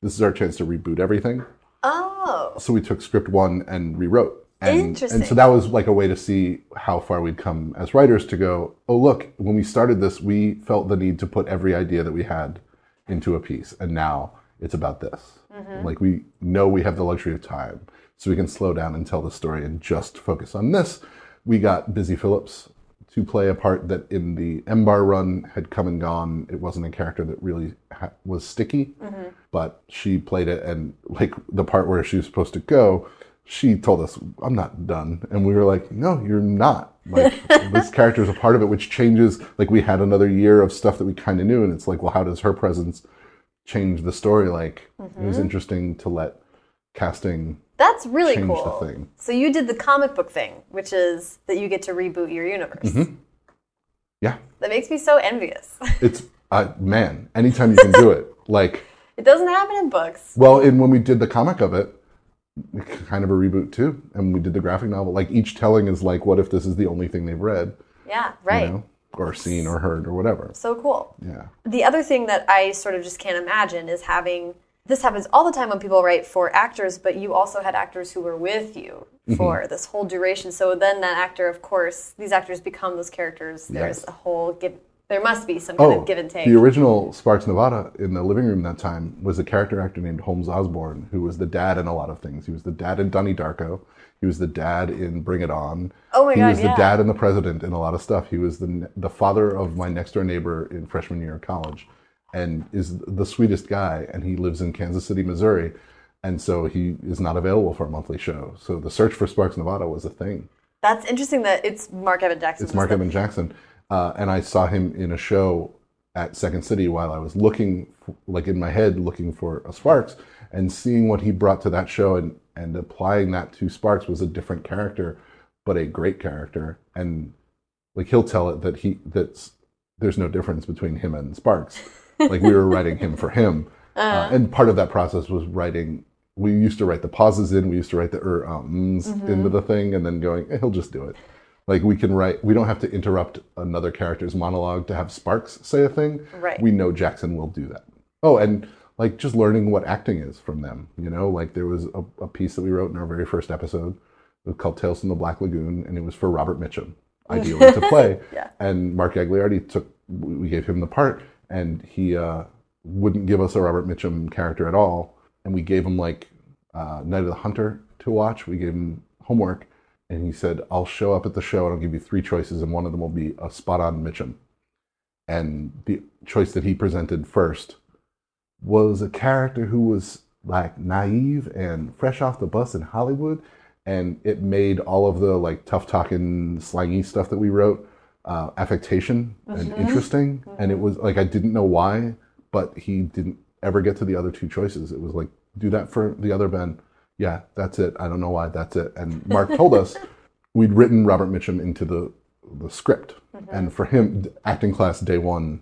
This is our chance to reboot everything Oh, so we took script one and rewrote. And, Interesting. And so that was like a way to see how far we'd come as writers to go, oh, look, when we started this, we felt the need to put every idea that we had into a piece. And now it's about this. Mm-hmm. Like we know we have the luxury of time. so we can slow down and tell the story and just focus on this. We got Busy Phillips to play a part that in the M-Bar run had come and gone. It wasn't a character that really ha- was sticky, but she played it, and like the part where she was supposed to go, she told us, "I'm not done," and we were like, "No, you're not." Like this character is a part of it, which changes. Like we had another year of stuff that we kind of knew, and it's like, well, how does her presence change the story? Like it was interesting to let casting That's really change cool. the thing. So you did the comic book thing, which is that you get to reboot your universe. Mm-hmm. Yeah, That makes me so envious. it's uh, man. Anytime you can do it, like it doesn't happen in books. well, and when we did the comic of it, kind of a reboot too, and we did the graphic novel. Like each telling is like, what if this is the only thing they've read, Yeah, right. you know, or seen or heard or whatever. So cool. Yeah. The other thing that I sort of just can't imagine is having this happens all the time when people write for actors, but you also had actors who were with you Mm-hmm. for this whole duration. So then that actor, of course, these actors become those characters. There's Yes. a whole give. There must be some kind Oh, of give and take. the original Sparks Nevada in the living room that time was a character actor named Holmes Osborne, who was the dad in a lot of things. He was the dad in Donnie Darko. He was the dad in Bring It On. Oh my he God, was the dad and the president in a lot of stuff. He was the the father of my next door neighbor in freshman year of college, and is the sweetest guy. And he lives in Kansas City, Missouri, and so he is not available for a monthly show. So the search for Sparks Nevada was a thing. That's interesting that it's Mark Evan Jackson. It's Mark Evan Jackson, uh, and I saw him in a show at Second City while I was looking, like in my head, looking for a Sparks, and seeing what he brought to that show and and applying that to Sparks was a different character, but a great character, and like he'll tell it that he that's there's no difference between him and Sparks, like we were writing him for him, uh, and part of that process was writing. We used to write the pauses in. We used to write the er ums into the thing, and then going, eh, he'll just do it. Like we can write, we don't have to interrupt another character's monologue to have Sparks say a thing. Right. We know Jackson will do that. Oh, and like just learning what acting is from them. You know, like there was a, a piece that we wrote in our very first episode it was called Tales from the Black Lagoon, and it was for Robert Mitchum, ideally to play. Yeah. And Mark Gagliardi took, we gave him the part, and he uh, wouldn't give us a Robert Mitchum character at all. And we gave him like uh, Night of the Hunter to watch. We gave him homework, and he said, "I'll show up at the show and I'll give you three choices, and one of them will be a spot on Mitchum." And the choice that he presented first was a character who was like naive and fresh off the bus in Hollywood, and it made all of the like tough talking, slangy stuff that we wrote uh, affectation and interesting. And it was like I didn't know why, but he didn't ever get to the other two choices. It was like do that for the other Ben. Yeah, that's it. I don't know why. That's it. And Mark told us we'd written Robert Mitchum into the the script, mm-hmm. and for him, acting class day one,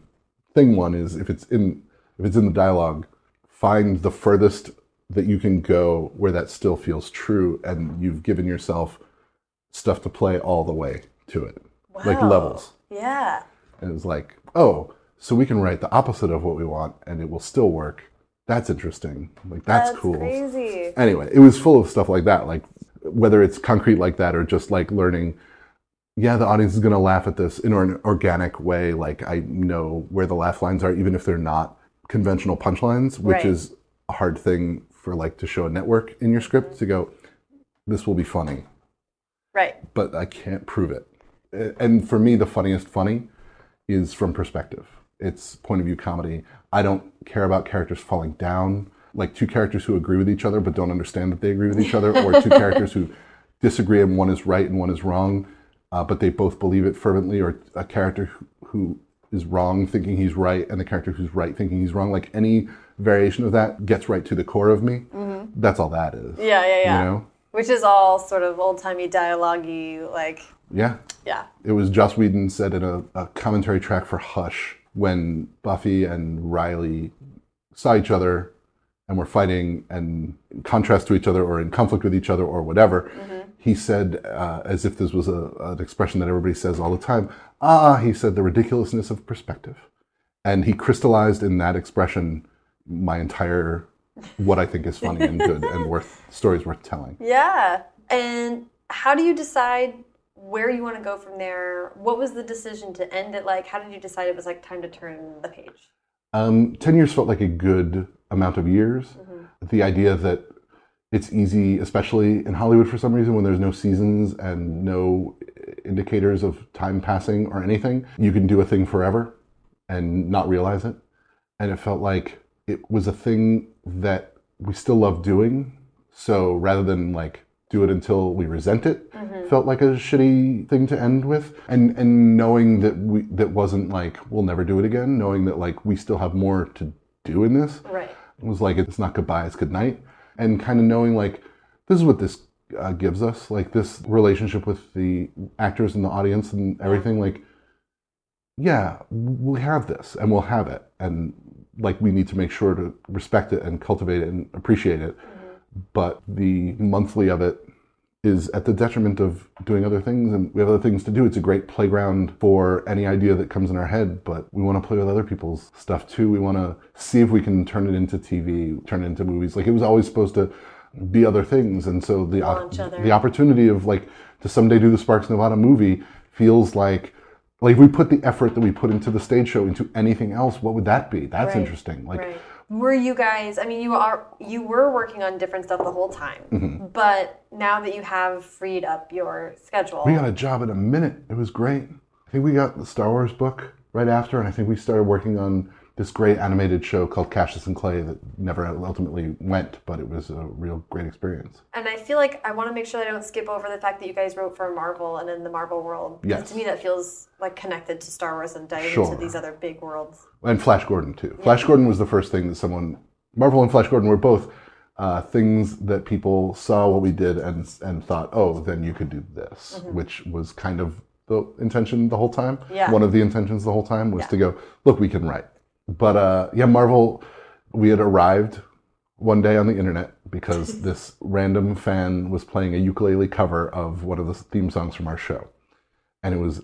thing one is if it's in if it's in the dialogue, find the furthest that you can go where that still feels true, and you've given yourself stuff to play all the way to it, like levels. Yeah. And it was like, oh, so we can write the opposite of what we want, and it will still work. That's interesting. Like that's, That's cool. crazy. Anyway, it was full of stuff like that, like whether it's concrete like that or just like learning. Yeah, the audience is going to laugh at this in an organic way. Like I know where the laugh lines are, even if they're not conventional punchlines, which Right. is a hard thing for like to show a network in your script to go. This will be funny, Right. but I can't prove it. And for me, the funniest funny is from perspective. It's point of view comedy. I don't care about characters falling down, like two characters who agree with each other but don't understand that they agree with each other, or two characters who disagree and one is right and one is wrong, uh, but they both believe it fervently, or a character who, who is wrong thinking he's right and the character who's right thinking he's wrong. Like any variation of that gets right to the core of me. That's all that is. Yeah, yeah, yeah. You know? Which is all sort of old timey dialogue like, Yeah. yeah. It was Joss Whedon said in a, a commentary track for Hush when Buffy and Riley saw each other and were fighting and in contrast to each other or in conflict with each other or whatever. He said, uh, as if this was a, an expression that everybody says all the time, ah, he said, the ridiculousness of perspective. And he crystallized in that expression my entire what I think is funny and good and worth stories worth telling. Yeah. And how do you decide where you want to go from there? What was the decision to end it like? How did you decide it was like time to turn the page? Um, 10 years felt like a good amount of years. The idea that it's easy, especially in Hollywood for some reason, when there's no seasons and no indicators of time passing or anything. You can do a thing forever and not realize it. And it felt like it was a thing that we still love doing. So rather than like do it until we resent it, felt like a shitty thing to end with. And and knowing that we that wasn't like we'll never do it again, knowing that like we still have more to do in this Right. it was like it's not goodbye it's good night. And kind of knowing like this is what this uh, gives us like this relationship with the actors and the audience and everything like yeah we have this and we'll have it. And like we need to make sure to respect it and cultivate it and appreciate it but the monthly of it is at the detriment of doing other things and we have other things to do. It's a great playground for any idea that comes in our head but we want to play with other people's stuff too. We want to see if we can turn it into tv turn it into movies. Like it was always supposed to be other things and so the other- the opportunity of like to someday do the sparks nevada movie feels like like if we put the effort that we put into the stage show into anything else what would that be? That's Right. interesting. Like Right. Were you guys? I mean, you are you were working on different stuff the whole time, Mm-hmm. but now that you have freed up your schedule, We got a job in a minute. It was great. I think we got the Star Wars book right after, and I think we started working on this great animated show called Cassius and Clay that never ultimately went, but it was a real great experience. and I feel like I want to make sure that I don't skip over the fact that you guys wrote for Marvel and in the Marvel world. Yes. To me, that feels like connected to Star Wars and diving Sure. into these other big worlds. And Flash Gordon too. Flash Gordon was the first thing that someone, Marvel and Flash Gordon were both uh, things that people saw what we did and and thought, oh, then you could do this, which was kind of the intention the whole time. Yeah. One of the intentions the whole time was to go, look, we can write. But uh, yeah, Marvel, we had arrived one day on the internet because this random fan was playing a ukulele cover of one of the theme songs from our show, and it was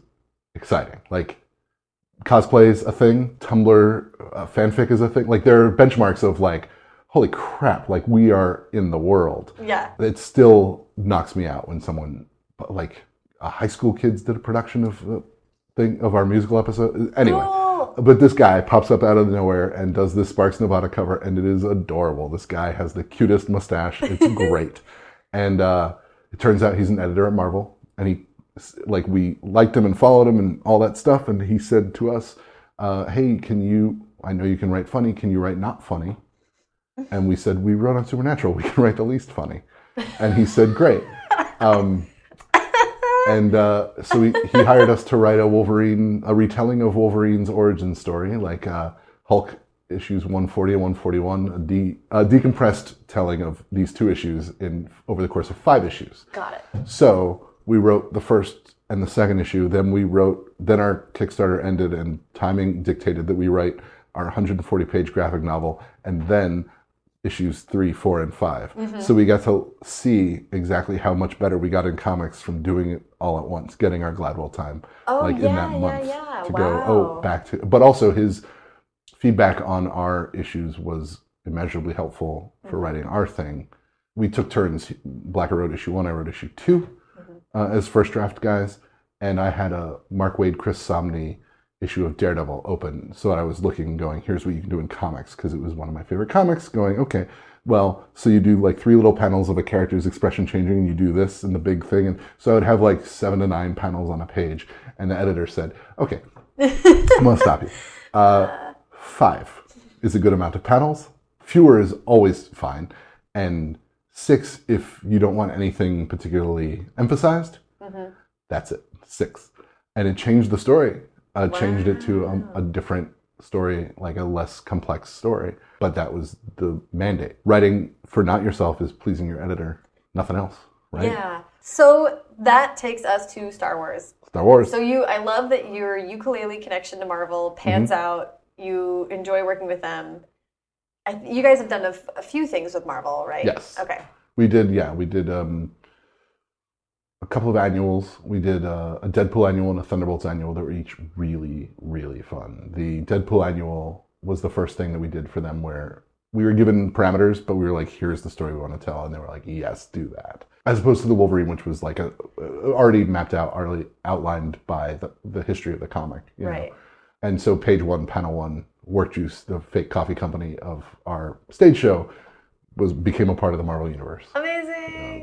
exciting. Like cosplay is a thing, Tumblr uh, fanfic is a thing. Like there are benchmarks of like, holy crap, like we are in the world. Yeah. It still knocks me out when someone like uh, high school kids did a production of the thing of our musical episode. Anyway. But this guy pops up out of nowhere and does this Sparks Nevada cover, and it is adorable. This guy has the cutest mustache. It's great. and uh, it turns out he's an editor at Marvel, and he, like, we liked him and followed him and all that stuff. And he said to us, uh, "Hey, can you? I know you can write funny. Can you write not funny?" And we said, "We wrote on Supernatural. We can write the least funny." And he said, "Great." Um, and uh, so he, he hired us to write a Wolverine, a retelling of Wolverine's origin story, like uh, Hulk issues 140 and 141, a, de- a decompressed telling of these two issues in over the course of five issues. Got it. So we wrote the first and the second issue. Then we wrote. Then our Kickstarter ended, and timing dictated that we write our 140 page graphic novel, and then issues three, four, and 5 Mm-hmm. So we got to see exactly how much better we got in comics from doing it all at once, getting our Gladwell time, Oh, like in that month, yeah. to go oh back to. But also his feedback on our issues was immeasurably helpful Mm-hmm. for writing our thing. We took turns. Blacker wrote issue one, I wrote issue 2 Mm-hmm. uh, as first draft guys, and I had a Mark Waid, Chris Samnee issue of Daredevil open, so that I was looking and going, "Here's what you can do in comics," because it was one of my favorite comics. Going, okay, well, so you do like three little panels of a character's expression changing, and you do this and the big thing, and so I would have like seven to nine panels on a page, and the editor said, "Okay, I'm gonna stop you. Uh, five is a good amount of panels. Fewer is always fine, and six if you don't want anything particularly emphasized. That's it. Six, and it changed the story. Uh, Changed it to a, a different story, like a less complex story. But that was the mandate. Writing for not yourself is pleasing your editor. Nothing else, right? Yeah. So that takes us to Star Wars. Star Wars. So you, I love that your ukulele connection to Marvel pans Mm-hmm. out. You enjoy working with them. I, th- you guys have done a, f- a few things with Marvel, right? Yes. Okay. We did, yeah, we did um, a couple of annuals. We did uh, a Deadpool annual and a Thunderbolts annual that were each really, really fun. The Deadpool annual was the first thing that we did for them where we were given parameters, but we were like, here's the story we want to tell. And they were like, yes, do that. As opposed to the Wolverine, which was like a, already mapped out, already outlined by the, the history of the comic. you know? Right. And so, page one, panel one, Work Juice, the fake coffee company of our stage show, was became a part of the Marvel universe. Amazing!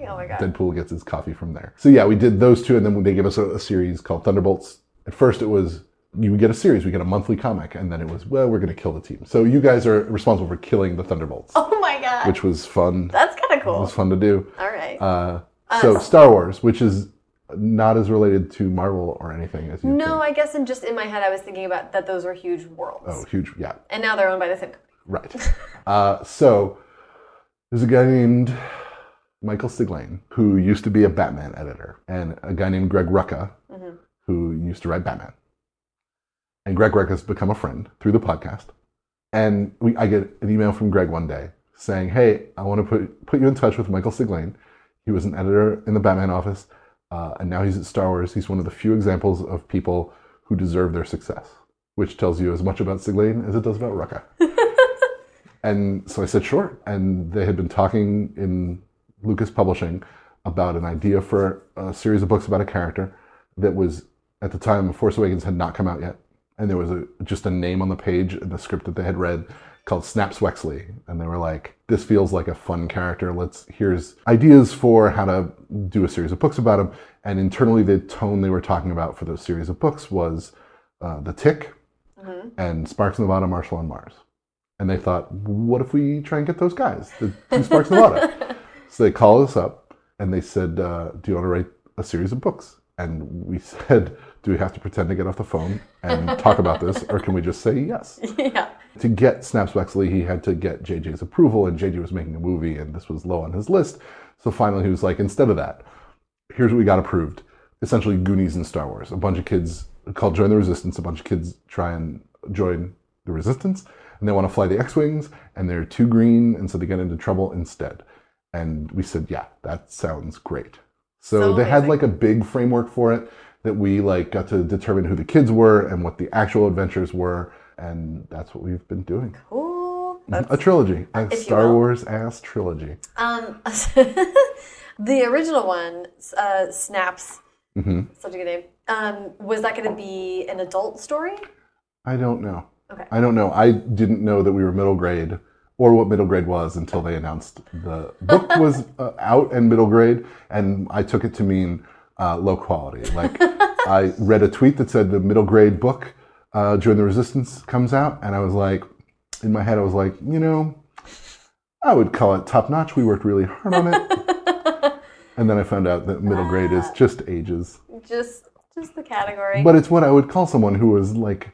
Oh my god. Deadpool gets his coffee from there. So yeah, we did those two, and then they gave us a, a series called Thunderbolts. At first, it was you would get a series, we get a monthly comic, and then it was well, we're going to kill the team. So you guys are responsible for killing the Thunderbolts, oh my god. which was fun. That's kind of cool. It was fun to do. All right. Uh, so Star Wars, which is not as related to Marvel or anything as you no, think. I guess in just in my head, I was thinking about that those were huge worlds, Oh, huge! Yeah, and now they're owned by the same company. Right. uh, so there's a guy named Michael Siglain who used to be a Batman editor, and a guy named Greg Rucka who used to write Batman. And Greg Rucka has become a friend through the podcast. And we, I get an email from Greg one day saying, "Hey, I want to put put you in touch with Michael Siglain. He was an editor in the Batman office, uh, and now he's at Star Wars. He's one of the few examples of people who deserve their success." Which tells you as much about Siglain as it does about Rucka. And so I said, sure. And they had been talking in Lucas Publishing about an idea for a series of books about a character that was, at the time, Force Awakens had not come out yet. And there was a, just a name on the page in the script that they had read called Snaps Wexley. And they were like, this feels like a fun character. Let's, here's ideas for how to do a series of books about him. And internally, the tone they were talking about for those series of books was uh, The Tick and Sparks Nevada, Marshal on Mars. And they thought, what if we try and get those guys the, do Sparks Nevada? so they called us up and they said, uh, do you want to write a series of books? And we said, do we have to pretend to get off the phone and talk about this, or can we just say yes? yeah. To get Snaps Wexley, he had to get JJ's approval, and JJ was making a movie, and this was low on his list. So finally, he was like, instead of that, here's what we got approved. Essentially, Goonies and Star Wars. A bunch of kids called Join the Resistance. A bunch of kids try and join the Resistance, and they want to fly the X-wings, and they're too green, and so they get into trouble instead. And we said, yeah, that sounds great. So, So they had like a big framework for it that we like got to determine who the kids were and what the actual adventures were, and that's what we've been doing. Cool. That's, A trilogy, a Star. Wars ass trilogy. um, the original one, uh, Snaps, hmm such a good name. Um, was that going to be an adult story? I don't know. Okay. I don't know. I didn't know that we were middle grade or what middle grade was until they announced the book was uh, out and middle grade, and I took it to mean uh, low quality. Like I read a tweet that said the middle grade book uh, Join the Resistance comes out, and I was like, in my head, I was like, you know, I would call it top notch. We worked really hard on it. And then I found out that middle grade is just ages. Just, just the category. But it's what I would call someone who was like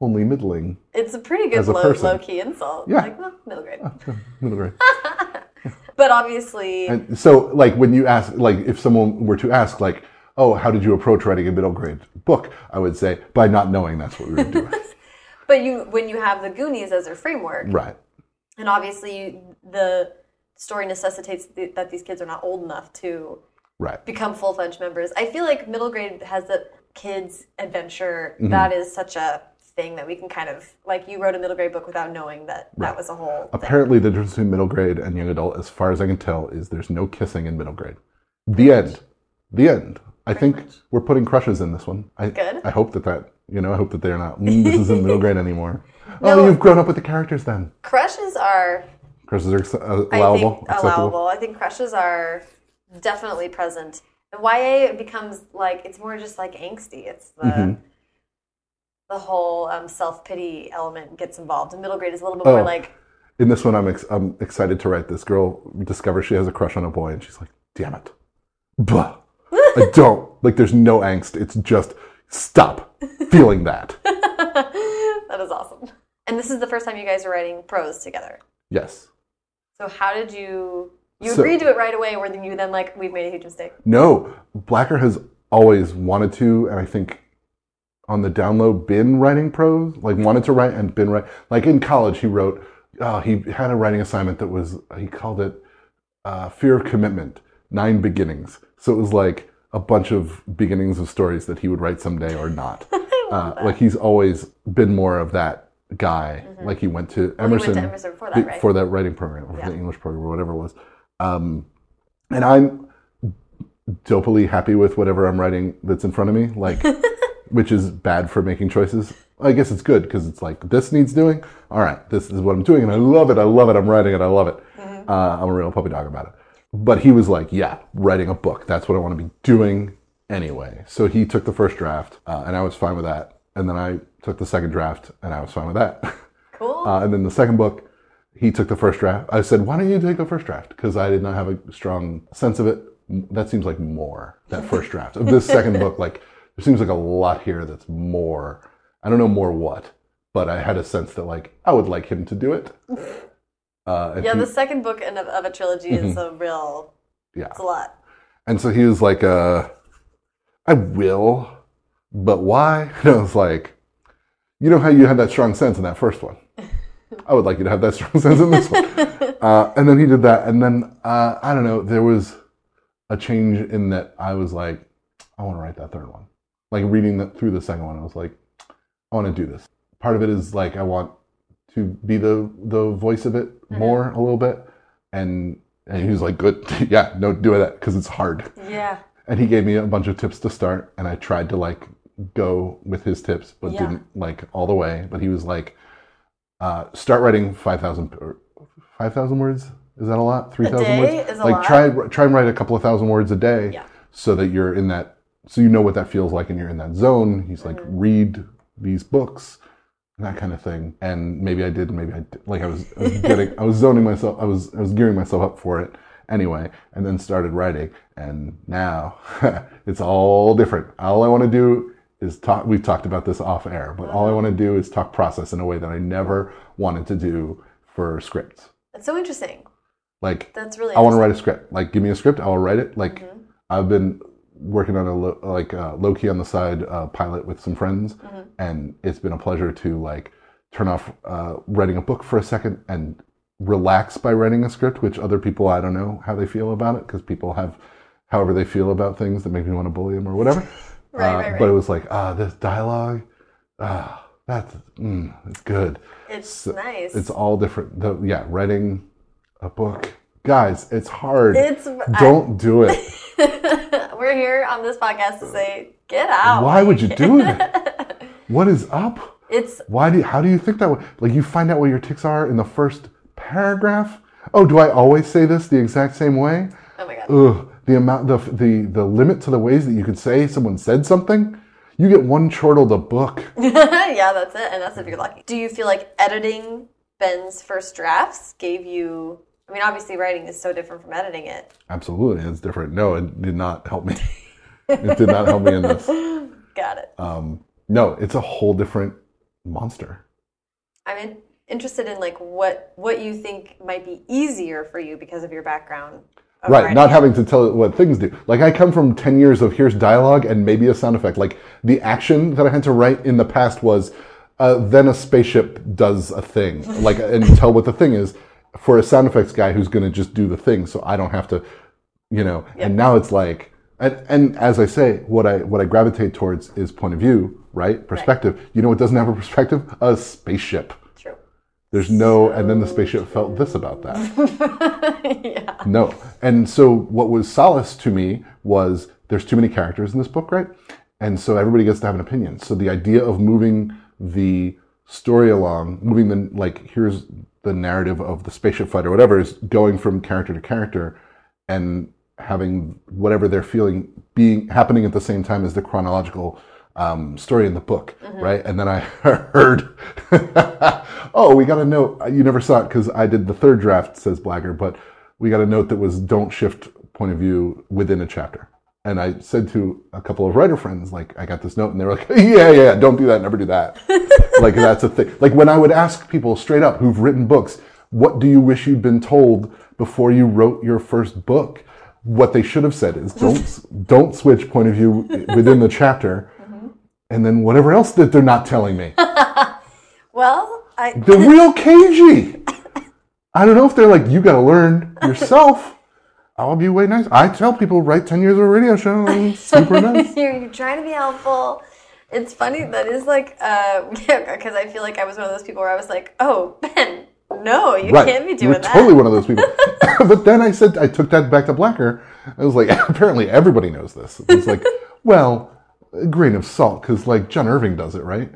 only middling. it's a pretty good a low, person. low key insult. Yeah. Like, well, middle grade. Middle grade. But obviously, And so, like, when you ask, like, if someone were to ask, like, oh, how did you approach writing a middle grade book? I would say, by not knowing that's what we were doing. but you when you have the Goonies as their framework, right. and obviously you, the story necessitates th- that these kids are not old enough to Right. become full fledged members. I feel like middle grade has the kids adventure. Mm-hmm. That is such a thing that we can kind of like. You wrote a middle grade book without knowing that that was a whole. Thing. Apparently, the difference between middle grade and young adult, as far as I can tell, is there's no kissing in middle grade. The end. The end. I think we're putting crushes in this one. I, Good. I hope that that, you know, I hope that they're not, mm, this isn't middle grade anymore. No. Oh, you've grown up with the characters then. Crushes are Crushes are acce- uh, I allowable. think acceptable. allowable. I think crushes are definitely present. And YA becomes like it's more just like angsty. It's the Mm-hmm. The whole um, self pity element gets involved. And middle grade is a little bit more Oh. like In this one, I'm, ex- I'm excited to write. This girl discovers she has a crush on a boy, and she's like, damn it. Blah. I don't. Like, there's no angst. It's just stop feeling that. that is awesome. And this is the first time you guys are writing prose together. Yes. So how did you you So- agreed to it right away, or then you then like we've made a huge mistake? No, Blacker has always wanted to, and I think on the download been writing prose, like wanted to write and been write. Like in college, he wrote. Oh, he had a writing assignment that was he called it uh, "Fear of Commitment: Nine Beginnings." So it was like a bunch of beginnings of stories that he would write someday or not. uh, like he's always been more of that guy. Like he went to Mm-hmm. Well, went Emerson, to Emerson before that, right? for that writing program or Yeah. for the English program or whatever it was. Um, and I'm dopely happy with whatever I'm writing that's in front of me, like, which is bad for making choices. I guess it's good because it's like this needs doing. All right, this is what I'm doing, and I love it. I love it. I'm writing it. I love it. Mm-hmm. Uh, I'm a real puppy dog about it. But he was like, yeah, writing a book. That's what I want to be doing anyway. So he took the first draft, uh, and I was fine with that. And then I took the second draft, and I was fine with that. Cool. Uh, and then the second book, he took the first draft. I said, why don't you take the first draft? Because I did not have a strong sense of it. That seems like more, that first draft. Of this second book, like, there seems like a lot here that's more. I don't know more what, but I had a sense that, like, I would like him to do it. Uh, yeah, he- the second book in of, of a trilogy is a real. yeah. It's a lot. And so he was like, uh, I will, but why? And I was like, you know how you had that strong sense in that first one? I would like you to have that strong sense in this one. Uh, and then he did that. And then, uh, I don't know, there was a change in that I was like, I want to write that third one. Like reading that through the second one, I was like, I want to do this. Part of it is like, I want to be the, the voice of it more a little bit. And, and he was like, good. yeah, no, do that because it's hard Yeah. and he gave me a bunch of tips to start and i tried to like go with his tips but Yeah. didn't like all the way but he was like uh, start writing 5000 or 5000 words is that a lot 3000 words like try try and write a couple of thousand words a day Yeah. so that you're in that so you know what that feels like and you're in that zone he's like Mm-hmm. read these books that kind of thing and maybe i did maybe i did like i was, I was getting i was zoning myself i was i was gearing myself up for it anyway and then started writing and now it's all different all i want to do is talk we've talked about this off air but all i want to do is talk process in a way that i never wanted to do for scripts It's so interesting. like That's really. I want to write a script. Like, give me a script, I'll write it. Like, I've been working on a lo- like uh, low key on the side uh, pilot with some friends, and it's been a pleasure to like turn off uh, writing a book for a second and relax by writing a script. Which other people, I don't know how they feel about it because people have however they feel about things that make me want to bully them or whatever. Right, Uh, right, right. But it was like, ah, this dialogue, ah, that's mm, it's good It's nice. it's all different. The, yeah, writing a book, guys, it's hard. It's. Don't do it. We're here on this podcast to say, get out. Why would you do it? What is up? It's Why do you, how do you think that way? Like you find out what your ticks are in the first paragraph. Oh, do I always say this the exact same way? oh my god. Ugh, the amount the the the limit to the ways that you could say someone said something. You get one chortled a book. yeah, that's it, and that's if you're lucky. Do you feel like editing Ben's first drafts gave you? I mean, obviously, writing is so different from editing it. Absolutely, it's different. No, it did not help me. it did not help me in this. Got it. Um, no, it's a whole different monster. I'm in, interested in like what what you think might be easier for you because of your background. of Right, writing not having to tell it what things do. Like I come from 10 years of here's dialogue and maybe a sound effect. Like the action that I had to write in the past was uh, then a spaceship does a thing. Like and tell what the thing is for a sound effects guy who's going to just do the thing so I don't have to you know. And now it's like and, and as I say what I what I gravitate towards is point of view, right? Perspective. You know what doesn't have a perspective? A spaceship. True. There's no, and then the spaceship felt this about that. yeah. No. And so what was solace to me was there's too many characters in this book, right? And so everybody gets to have an opinion. So the idea of moving the story along, moving the, like, here's the narrative of the spaceship fight or whatever is going from character to character and having whatever they're feeling being happening at the same time as the chronological um, story in the book, right? And then I heard, oh, we got a note. You never saw it because I did the third draft, says Blacker, but we got a note that was don't shift point of view within a chapter. And I said to a couple of writer friends, like, I got this note, and they were like, yeah, yeah, don't do that, never do that. like, that's a thing. Like, when I would ask people straight up who've written books, what do you wish you'd been told before you wrote your first book? What they should have said is don't don't switch point of view within the chapter, mm-hmm. and then whatever else that they're not telling me. Well, I They're real cagey. I don't know if they're like you got to learn yourself. I'll be way nice. I tell people write ten years of a radio show. I'm super nice. you're, you're trying to be helpful. It's funny that is like uh because I feel like I was one of those people where I was like, oh Ben, no, you Right. can't be doing were that. totally one of those people. but then I said I took that back to Blacker. I was like, apparently everybody knows this. It's like, well, a grain of salt because like John Irving does it, right?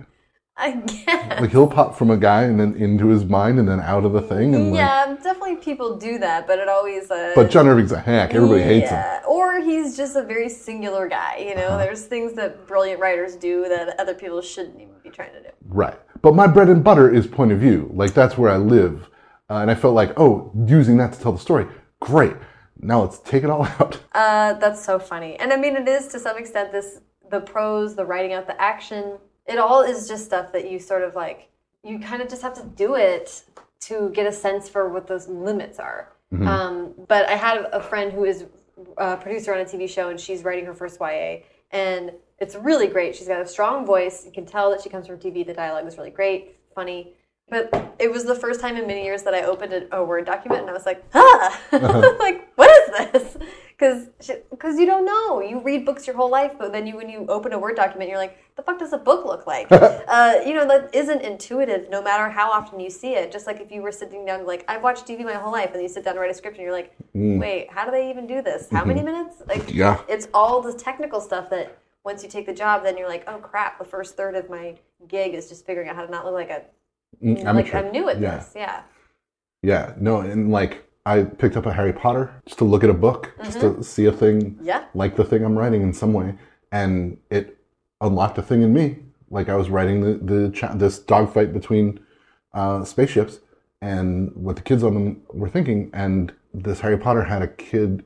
I guess. Like he'll pop from a guy and then into his mind and then out of the thing. And like, yeah, definitely people do that, but it always. Uh, but John Irving's a hack. Everybody hates him. yeah. Or he's just a very singular guy. You know, Uh-huh. there's things that brilliant writers do that other people shouldn't even be trying to do. Right. But my bread and butter is point of view. Like that's where I live. Uh, and I felt like, oh, using that to tell the story. Great. Now let's take it all out. Uh, that's so funny. And I mean, it is to some extent this the prose, the writing out, the action. It all is just stuff that you sort of like. You kind of just have to do it to get a sense for what those limits are. Um, but I had a friend who is a producer on a TV show, and she's writing her first YA, and it's really great. She's got a strong voice. You can tell that she comes from TV. The dialogue is really great, funny. But it was the first time in many years that I opened a, a Word document and I was like, ah, like, what is this? Because you don't know. You read books your whole life, but then you when you open a Word document, you're like, the fuck does a book look like? uh, you know, that isn't intuitive no matter how often you see it. Just like if you were sitting down, like, I've watched TV my whole life, and you sit down to write a script and you're like, mm. wait, how do they even do this? How mm-hmm. many minutes? Like, Yeah. it's all the technical stuff that once you take the job, then you're like, oh crap, the first third of my gig is just figuring out how to not look like a mm, like Amateur. I'm new at yeah. this. Yeah. Yeah. No, and like I picked up a Harry Potter just to look at a book, just to see a thing Yeah. like the thing I'm writing in some way. And it unlocked a thing in me. Like I was writing the, the cha- this dogfight between uh, spaceships and what the kids on them were thinking. And this Harry Potter had a kid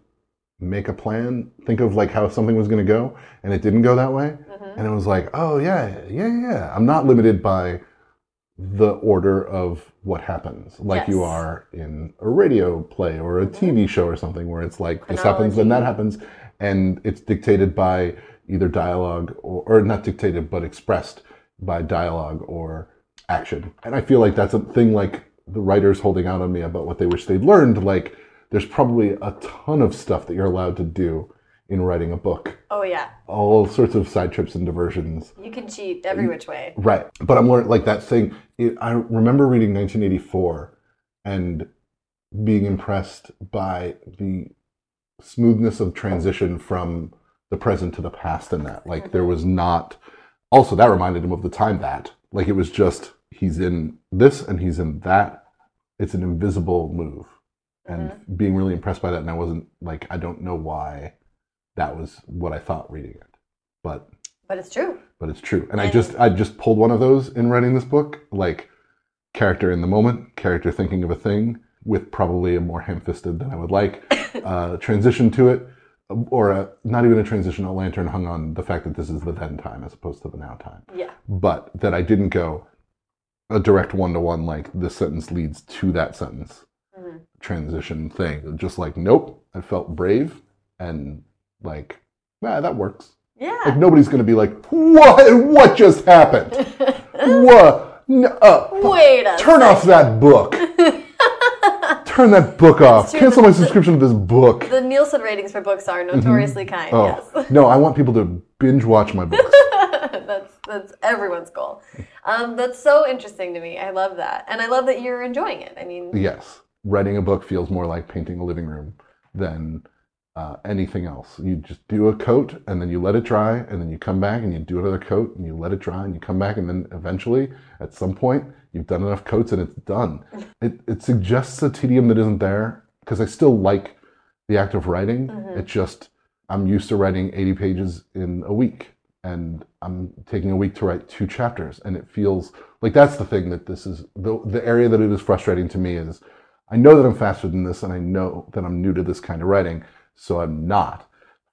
make a plan, think of like how something was going to go, and it didn't go that way. And it was like, oh yeah, yeah, yeah. I'm not limited by the order of what happens, like you are in a radio play or a TV mm-hmm. show or something, where it's like this happens, then that happens, and it's dictated by either dialogue or, or not dictated, but expressed by dialogue or action. And I feel like that's a thing like the writers holding out on me about what they wish they'd learned. Like, there's probably a ton of stuff that you're allowed to do in writing a book. Oh yeah. All sorts of side trips and diversions. You can cheat every which way. Right. But I'm learning like that thing. It, I remember reading 1984 and being impressed by the smoothness of transition from the present to the past in that. Like there mm-hmm. was not. Also, that reminded him of the time that. Like it was just he's in this and he's in that. It's an invisible move, and mm-hmm. being really impressed by that. And I wasn't like I don't know why that was what I thought reading it, but But it's true. but it's true. And I just I just pulled one of those in writing this book, like character in the moment, character thinking of a thing with probably a more ham-fisted than I would like uh, transition to it, or a, not even a transition, a lantern hung on the fact that this is the then time as opposed to the now time. Yeah. But that I didn't go a direct one-to-one like this sentence leads to that sentence Mhm. transition thing. Just like nope, I felt brave and like yeah, that works. Yeah. Like nobody's gonna be like, what? What just happened? what? No, uh, Wait a turn off that book. turn that book off. Cancel my subscription to this book. The Nielsen ratings for books are notoriously kind. Oh Yes. no, I want people to binge watch my books. that's that's everyone's goal. Um, that's so interesting to me. I love that, and I love that you're enjoying it. I mean, yes, writing a book feels more like painting a living room than uh, anything else. You just do a coat and then you let it dry, and then you come back and you do another coat and you let it dry, and you come back, and then eventually, at some point, you've done enough coats and it's done. It, it suggests a tedium that isn't there because I still like the act of writing. It just I'm used to writing 80 pages in a week, and I'm taking a week to write two chapters, and it feels like that's the thing that this is the the area that it is frustrating to me is I know that I'm faster than this, and I know that I'm new to this kind of writing, so I'm not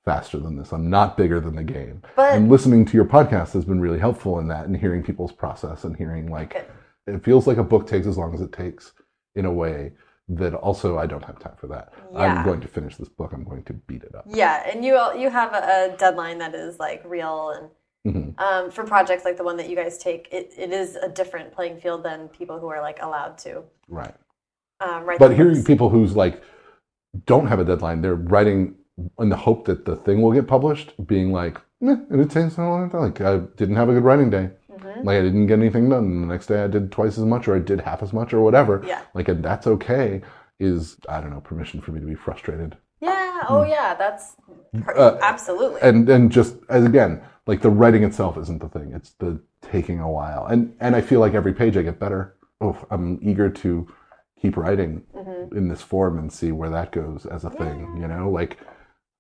faster than this. I'm not bigger than the game. But- and listening to your podcast has been really helpful in that, and hearing people's process and hearing like Good. it feels like a book takes as long as it takes in a way that also I don't have time for that. Yeah. I'm going to finish this book. I'm going to beat it up. yeah, and you you have a, deadline that is like real, and Mhm. um, for projects like the one that you guys take, it, it is a different playing field than people who are like allowed to Right. um, write. But hearing books. people who's like don't have a deadline, they're writing in the hope that the thing will get published, being like, eh, it takes a long. time. Like I didn't have a good writing day. Mm-hmm. Like I didn't get anything done. And the next day I did twice as much, or I did half as much, or whatever. Yeah. Like and that's okay. Is I don't know permission for me to be frustrated. Yeah, Yeah. Oh, yeah. That's per- Uh, absolutely. and and just as again like the writing itself isn't the thing it's the taking a while and and i feel like every page i get better oh i'm eager to keep writing Mm-hmm. in this form and see where that goes as a thing you know? Like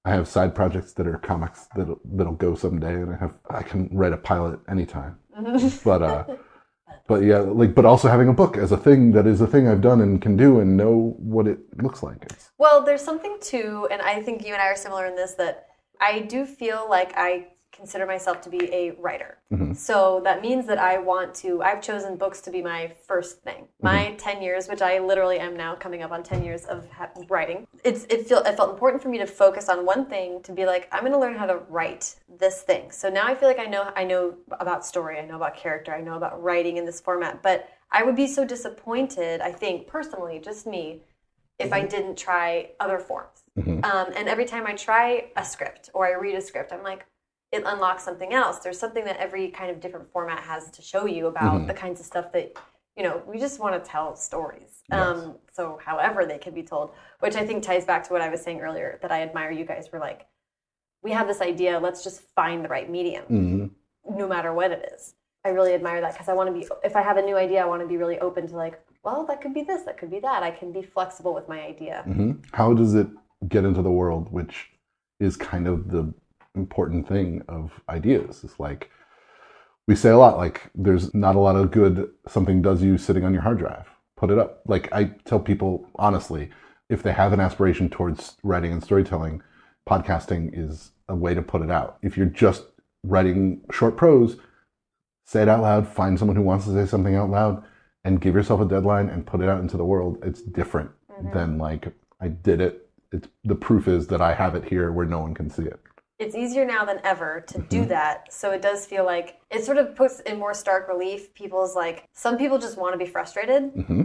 i have side projects that are comics that'll, that'll go someday and i have i can write a pilot anytime. But uh but yeah like but also having a book as a thing that is a thing i've done and can do and know what it looks like. Well, there's something too, and I think you and I are similar in this that I do feel like I consider myself to be a writer. Mm-hmm. So that means that I want to, I've chosen books to be my first thing. Mm-hmm. My 10 years, which I literally am now coming up on 10 years of ha- writing, it's, it, feel, it felt important for me to focus on one thing to be like, I'm going to learn how to write this thing. So now I feel like I know, I know about story, I know about character, I know about writing in this format, but I would be so disappointed, I think, personally, just me, if I mm-hmm. didn't try other forms. Um, and every time I try a script or I read a script, I'm like, it unlocks something else. There's something that every kind of different format has to show you about the kinds of stuff that, you know, we just want to tell stories. Um, so, however they can be told, which I think ties back to what I was saying earlier that I admire you guys were like, we have this idea, let's just find the right medium, Mhm. no matter what it is. I really admire that because I want to be, if I have a new idea, I want to be really open to like, well, that could be this, that could be that. I can be flexible with my idea. hmm How does it get into the world, which is kind of the important thing of ideas? It's like we say a lot, like there's not a lot of good something does you sitting on your hard drive. Put it up. Like I tell people honestly, if they have an aspiration towards writing and storytelling, podcasting is a way to put it out. If you're just writing short prose, say it out loud, find someone who wants to say something out loud, and give yourself a deadline and put it out into the world. It's different mm-hmm. than like I did it. It's the proof is that I have it here where no one can see it. It's easier now than ever to do Mm-hmm. that. So it does feel like it sort of puts in more stark relief people's like some people just want to be frustrated. hmm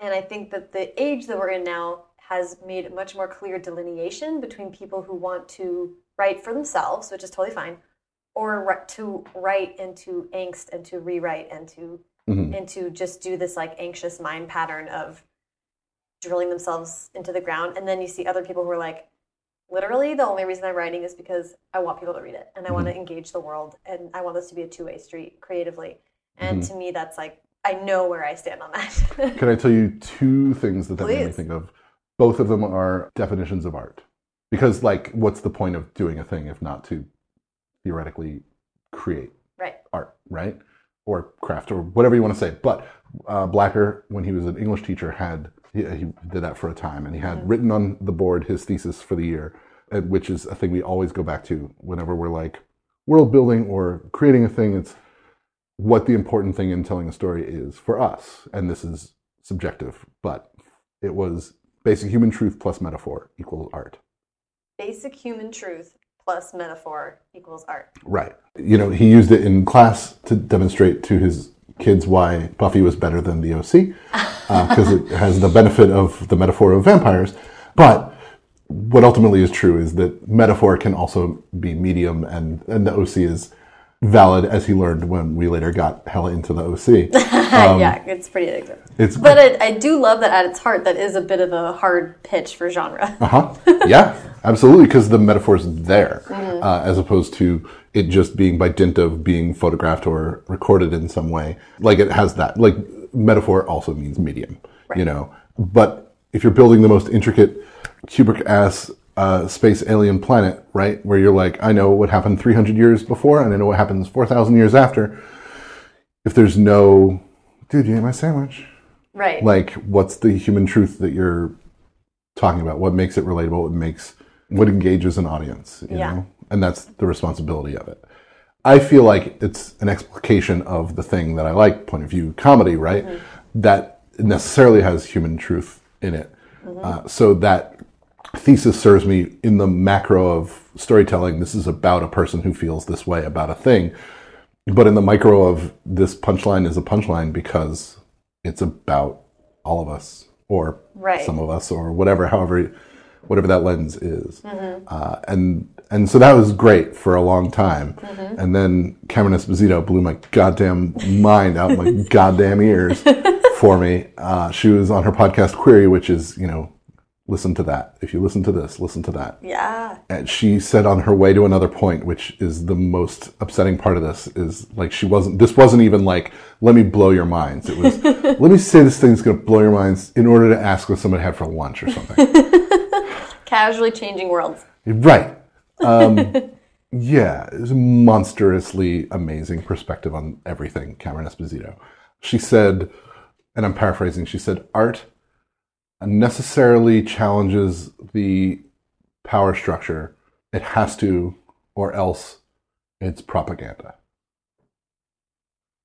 And I think that the age that we're in now has made a much more clear delineation between people who want to write for themselves, which is totally fine, or to write into angst and to rewrite and to Mhm. and to just do this like anxious mind pattern of drilling themselves into the ground. And then you see other people who are like, literally, the only reason I'm writing is because I want people to read it and I want to engage the world and I want this to be a two way street creatively. And to me, that's like, I know where I stand on that. Can I tell you two things that that made me think of? Both of them are definitions of art. Because, like, what's the point of doing a thing if not to theoretically create right. art, right? Or craft, or whatever you want to say. But uh, Blacker, when he was an English teacher, had he, he did that for a time, and he had written on the board his thesis for the year, which is a thing we always go back to whenever we're like world building or creating a thing. It's what the important thing in telling a story is for us, and this is subjective, but it was basic human truth plus metaphor equals art. Basic human truth plus metaphor equals art. Right. You know, he used it in class to demonstrate to his kids why Buffy was better than the OC, because uh, it has the benefit of the metaphor of vampires. But what ultimately is true is that metaphor can also be medium, and, and the OC is valid, as he learned when we later got hella into the OC. yeah, it's pretty addictive. It's But I, I do love that at its heart, that is a bit of a hard pitch for genre. Uh huh. Yeah, absolutely. Because the metaphor is there, uh, as opposed to it just being by dint of being photographed or recorded in some way. Like it has that. Like metaphor also means medium, you know. But if you're building the most intricate cubic ass uh, space alien planet, right, where you're like, I know what happened 300 years before, and I know what happens 4,000 years after. If there's no, dude, you ate my sandwich. Right. like what's the human truth that you're talking about? What makes it relatable? What makes what engages an audience you Yeah. know? And that's the responsibility of it. I feel like it's an explication of the thing that i like point of view comedy right? That necessarily has human truth in it. Uh, so that thesis serves me in the macro of storytelling. This is about a person who feels this way about a thing. But in the micro of this punchline is a punchline because it's about all of us or Right. some of us or whatever however whatever that lens is. Uh, and and so that was great for a long time. And then Cameron Esposito blew my goddamn mind out my goddamn ears for me. Uh, she was on her podcast Queery which is you know listen to that. If you listen to this, listen to that. Yeah. And she said on her way to another point, which is the most upsetting part of this, is like she wasn't. This wasn't even like, "Let me blow your minds." It was, "Let me say this thing's going to blow your minds" in order to ask what somebody had for lunch or something. Casually changing worlds. right. Um, yeah, it's a monstrously amazing perspective on everything. Cameron Esposito. She said, and I'm paraphrasing. She said, "Art." Necessarily challenges the power structure. It has to, or else it's propaganda.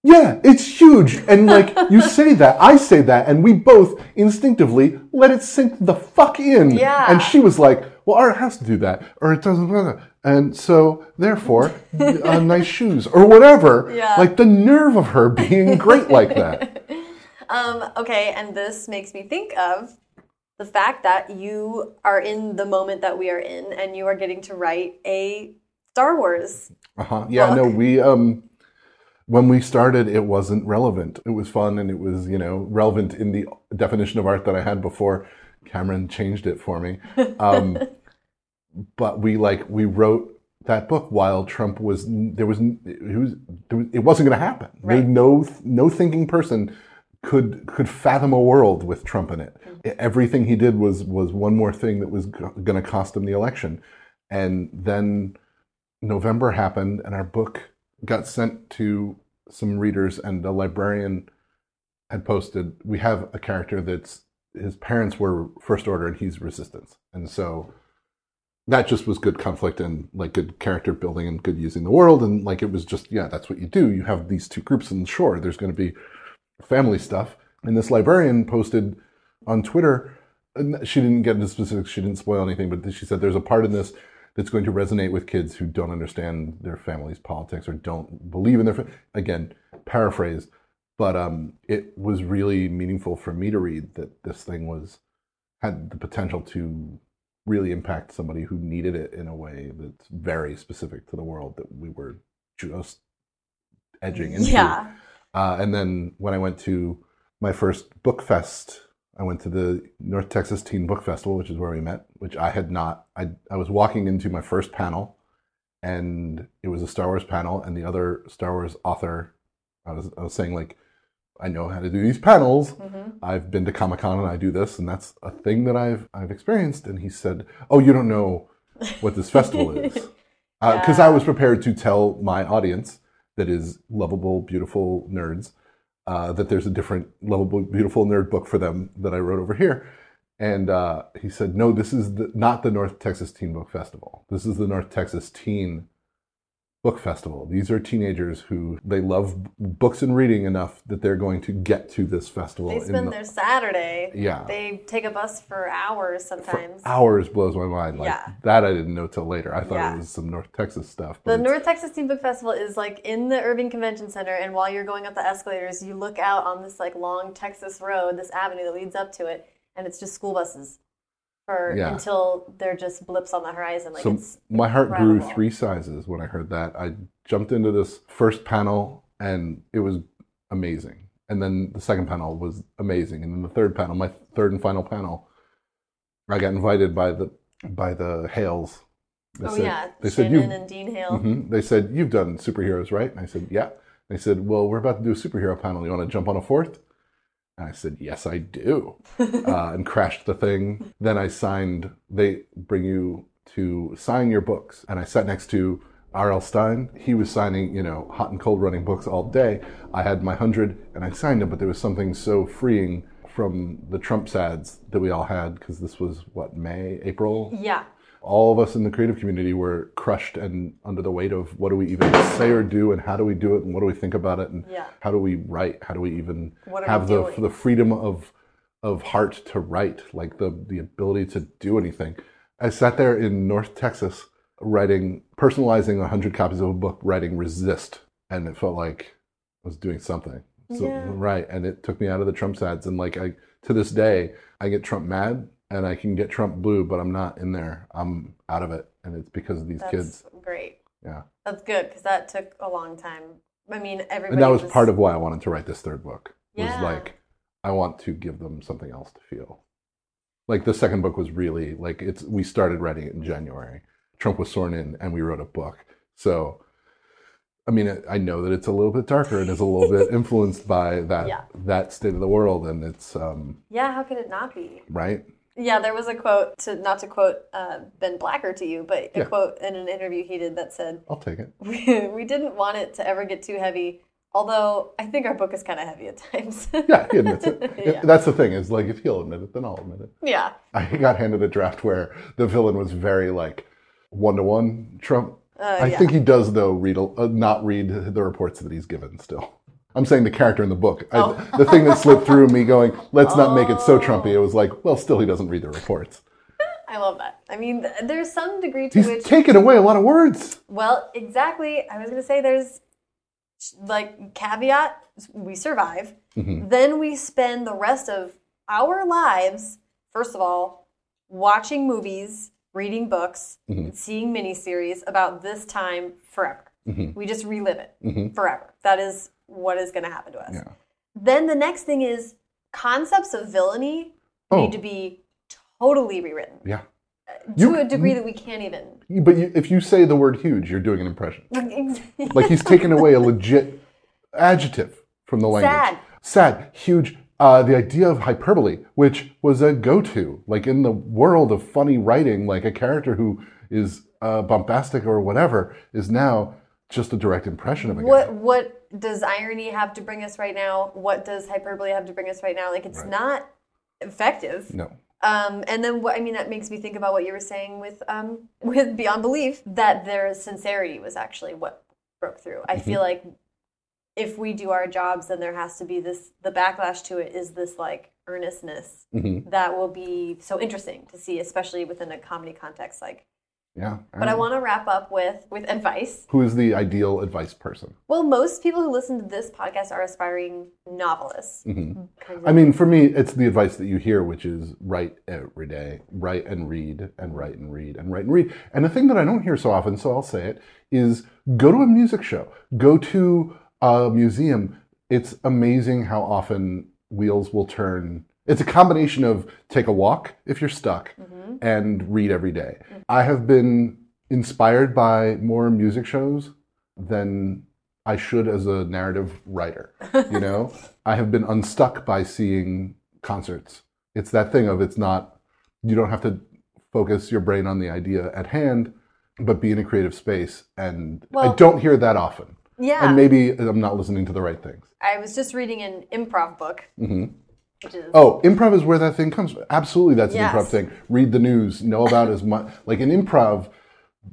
Yeah, it's huge. And like you say that, I say that, and we both instinctively let it sink the fuck in. Yeah. And she was like, well, art has to do that, or it doesn't. Blah. And so, therefore, uh, nice shoes, or whatever. Yeah. Like the nerve of her being great like that. Um, okay, and this makes me think of the fact that you are in the moment that we are in and you are getting to write a Star Wars. Uh-huh. Yeah, no, we um when we started it wasn't relevant. It was fun and it was, you know, relevant in the definition of art that I had before Cameron changed it for me. Um but we like we wrote that book while Trump was there was it was it wasn't going to happen. Right. no no thinking person could could fathom a world with Trump in it. Everything he did was was one more thing that was going to cost him the election. And then November happened, and our book got sent to some readers, and a librarian had posted, "We have a character that's his parents were First Order, and he's Resistance," and so that just was good conflict and like good character building and good using the world, and like it was just yeah, that's what you do. You have these two groups, and sure, there's going to be family stuff. And this librarian posted on Twitter. She didn't get into specifics. She didn't spoil anything, but she said there's a part in this that's going to resonate with kids who don't understand their family's politics or don't believe in their. Fa- Again, paraphrase, but um, it was really meaningful for me to read that this thing was had the potential to really impact somebody who needed it in a way that's very specific to the world that we were just edging into. Yeah. Uh, and then when I went to my first book fest, I went to the North Texas Teen Book Festival, which is where we met, which I had not. I, I was walking into my first panel, and it was a Star Wars panel, and the other Star Wars author, I was, I was saying, like, I know how to do these panels. Mhm. I've been to Comic Con and I do this, and that's a thing that I've I've experienced. And he said, "Oh, you don't know what this festival is," because I Yeah. was prepared to tell my audience that is lovable, beautiful nerds uh, that there's a different lovable, beautiful nerd book for them that I wrote over here. And uh, he said, "No, this is the, not the North Texas Teen Book Festival. This is the North Texas Teen Book Festival. These are teenagers who they love books and reading enough that they're going to get to this festival. They spend the- their Saturday. Yeah. They take a bus for hours for sometimes. hours blows my mind. Like Yeah. that, I didn't know till later. I thought Yeah. it was some North Texas stuff. The North Texas Teen Book Festival is like in the Irving Convention Center, and while you're going up the escalators, you look out on this like long Texas road, this avenue that leads up to it, and it's just school buses for Yeah. until they're just blips on the horizon. Like so it's my heart grew three sizes when I heard that. I jumped into this first panel and it was amazing. And then the second panel was amazing. And then the third panel, my third and final panel, I got invited by the by the Hales. They Oh said- yeah, they said Shannon you. and Dean Hale. Mhm. They said you've done superheroes, right? And I said yeah. They said, well, we're about to do a superhero panel. You want to jump on a fourth? And I said, yes, I do. uh, and crashed the thing. Then I signed, they bring you to sign your books. And I sat next to R.L. Stine. He was signing, you know, hot and cold running books all day. I had my hundred and I signed them, but there was something so freeing from the Trump sads that we all had because this was what, May, April? Yeah, all of us in the creative community were crushed and under the weight of what do we even say or do and how do we do it and what do we think about it and Yeah. how do we write how do we even have the doing? the freedom of of heart to write like the the ability to do anything i sat there in north texas writing personalizing 100 copies of a book writing resist and it felt like i was doing something so Yeah. right and it took me out of the trump ads and like i to this day i get trump mad and i can get trump blue but i'm not in there i'm out of it and it's because of these that's kids great. yeah That's good because that took a long time. I mean, everybody. and that was part of why i wanted to write this third book was like i want to give them something else to feel Like the second book was really like it's we started writing it in January. Trump was sworn in and we wrote a book. So I mean, I know that it's a little bit darker and is a little bit influenced by that Yeah. that state of the world, and it's um, Yeah, how could it not be? right. Yeah, there was a quote to not to quote uh, Ben Blacker to you, but a Yeah. quote in an interview he did that said, I'll take it. we, "We didn't want it to ever get too heavy, although I think our book is kind of heavy at times." Yeah, he admits it. Yeah. That's the thing is like if he'll admit it, then I'll admit it. yeah. I got handed a draft where the villain was very like one to one Trump. I yeah. think he does though read a, uh, not read the reports that he's given. Still, I'm saying the character in the book. I, the thing that slipped through me going, let's not make it so Trumpy. It was like, well, still he doesn't read the reports. I love that. I mean, th- there's some degree to He's which taken away a lot of words. Well, exactly. I was going to say there's like caveat we survive. Mm-hmm. Then we spend the rest of our lives, first of all, watching movies, reading books, Mm-hmm. seeing miniseries about this time forever. Mm-hmm. We just relive it forever. That is what is going to happen to us. Yeah. Then the next thing is concepts of villainy Oh. need to be totally rewritten Yeah. to You- a degree that we can't even. But you, if you say the word huge, you're doing an impression. Like he's taken away a legit adjective from the language. Sad. Sad, huge. Uh, the idea of hyperbole, which was a go-to, like in the world of funny writing, like a character who is uh, bombastic or whatever is now just a direct impression of a guy. what what does irony have to bring us right now? What does hyperbole have to bring us right now? Like it's not effective. No. Um, and then what I mean that makes me think about what you were saying with um, with Beyond Belief that their sincerity was actually what broke through. I feel like if we do our jobs, then there has to be this. The backlash to it is this like earnestness that will be so interesting to see, especially within a comedy context. Like, Yeah. but I want to wrap up with with advice. Who is the ideal advice person? Well, most people who listen to this podcast are aspiring novelists. Mm-hmm. Kind of- I mean, for me, it's the advice that you hear, which is write every day, write and read, and write and read, and write and read. And the thing that I don't hear so often, so I'll say it, is go to a music show, go to a museum. It's amazing how often wheels will turn. It's a combination of take a walk if you're stuck mm-hmm. and read every day. I have been inspired by more music shows than I should as a narrative writer. You know, I have been unstuck by seeing concerts. It's that thing of it's not, you don't have to focus your brain on the idea at hand, but be in a creative space. And I don't hear that often. yeah. And maybe I'm not listening to the right things. I was just reading an improv book, which is Oh, improv is where that thing comes from. Absolutely, that's an Yes. improv thing. Read the news, know about as much. Like in improv,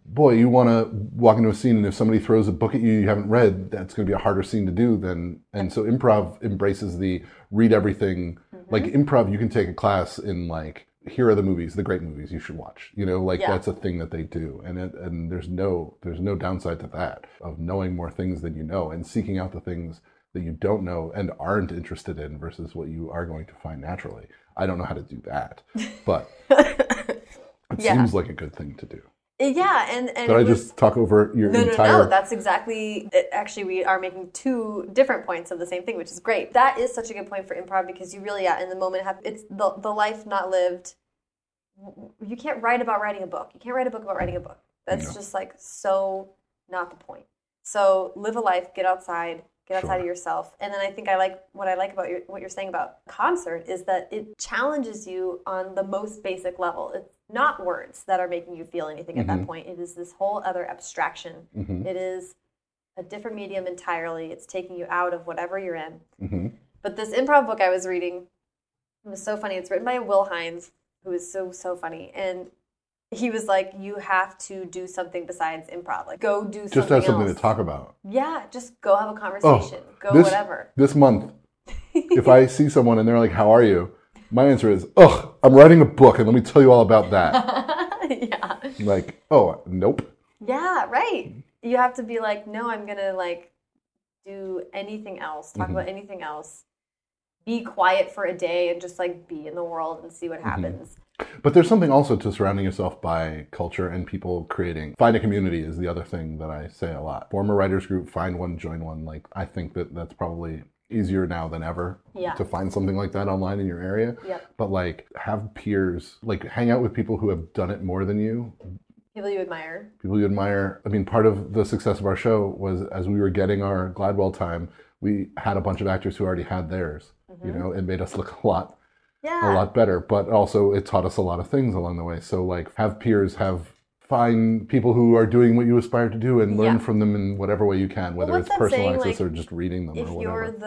boy, you want to walk into a scene, and if somebody throws a book at you you haven't read, that's going to be a harder scene to do than. And so improv embraces the read everything. Mm-hmm. Like improv, you can take a class in like here are the movies, the great movies you should watch. You know, like Yeah. that's a thing that they do, and it, and there's no there's no downside to that of knowing more things than you know and seeking out the things that you don't know and aren't interested in versus what you are going to find naturally. I don't know how to do that, but it Yeah. seems like a good thing to do. yeah, and and Did I just talk over your no, no, entire? no. That's exactly. It, actually, we are making two different points of the same thing, which is great. That is such a good point for improv because you really, yeah, in the moment, have it's the the life not lived. You can't write about writing a book. You can't write a book about writing a book. That's No. just like so not the point. So live a life, get outside, get outside Sure. of yourself. And then I think I like what I like about your, what you're saying about concert is that it challenges you on the most basic level. It's not words that are making you feel anything at that point. It is this whole other abstraction. It is a different medium entirely. It's taking you out of whatever you're in. hmm But this improv book I was reading it was so funny. It's written by Will Hines, who is so so funny, and he was like, "You have to do something besides improv. Like, go do something Just have something else. to talk about. Yeah, just go have a conversation. go this, whatever. This month, if I see someone and they're like, "How are you?" My answer is, "Ugh, I'm writing a book, and let me tell you all about that." yeah, like, oh, nope. yeah, right. You have to be like, no, I'm gonna like do anything else. Talk Mm-hmm. about anything else. Be quiet for a day and just like be in the world and see Mm-hmm. what happens. But there's something also to surrounding yourself by culture and people creating. Find a community is the other thing that I say a lot. Form a writers group, find one, join one. Like I think that that's probably easier now than ever Yeah. to find something like that online in your area. Yep. But like have peers, like hang out with people who have done it more than you, People you admire. people you admire. I mean, part of the success of our show was as we were getting our Gladwell time, we had a bunch of actors who already had theirs. Mm-hmm. You know, it made us look a lot Yeah. a lot better. But also, it taught us a lot of things along the way. So, like, have peers, have find people who are doing what you aspire to do, and learn Yeah. from them in whatever way you can, whether what's it's personal saying, access like, or just reading them If or you're whatever.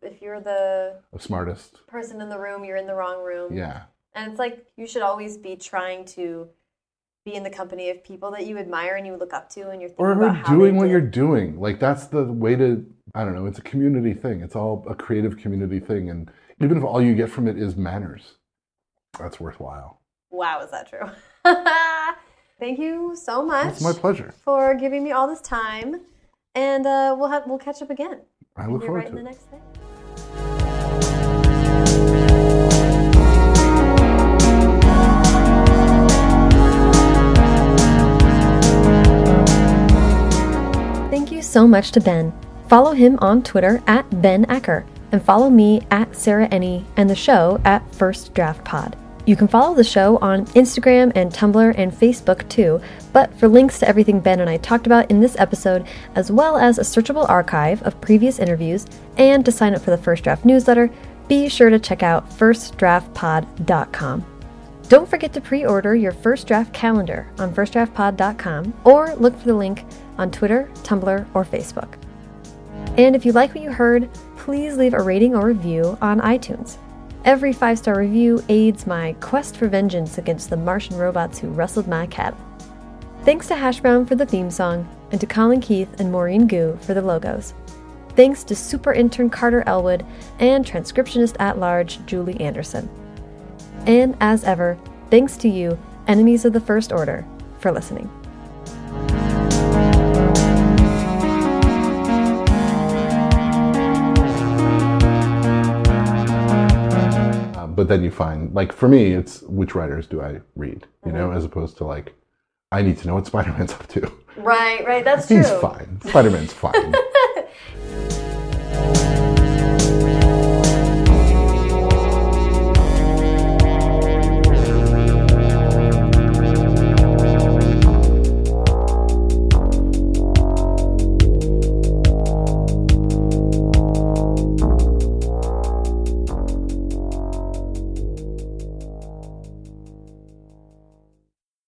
the if you're the The smartest, person in the room, you're in the wrong room. yeah. And it's like you should always be trying to be in the company of people that you admire and you look up to, and you're thinking Or about how doing what did you're doing. Like that's the way to. I don't know. It's a community thing. It's all a creative community thing, and even if all you get from it is manners, that's worthwhile. Wow, is that true? Thank you so much It's my pleasure. for giving me all this time, and uh, we'll have we'll catch up again. I look forward right to in the next thing. Thank you so much to Ben. Follow him on Twitter at Ben Acker and follow me at Sarah Enni and the show at First Draft Pod. You can follow the show on Instagram and Tumblr and Facebook too, but for links to everything Ben and I talked about in this episode, as well as a searchable archive of previous interviews, and to sign up for the First Draft newsletter, be sure to check out firstdraftpod.com. Don't forget to pre order your First Draft calendar on firstdraftpod.com or look for the link on Twitter, Tumblr, or Facebook. And if you like what you heard, please leave a rating or review on iTunes. Every five star review aids my quest for vengeance against the Martian robots who rustled my cattle. Thanks to Hash Brown for the theme song, and to Colin Keith and Maureen Gu for the logos. Thanks to super intern Carter Elwood and transcriptionist at large Julie Anderson. And as ever, thanks to you, enemies of the First Order, for listening. But then you find, like, for me, it's which writers do I read, you know, Mm-hmm. as opposed to like, I need to know what Spider Man's up to. Right, right. That's true. He's fine. Spider Man's fine.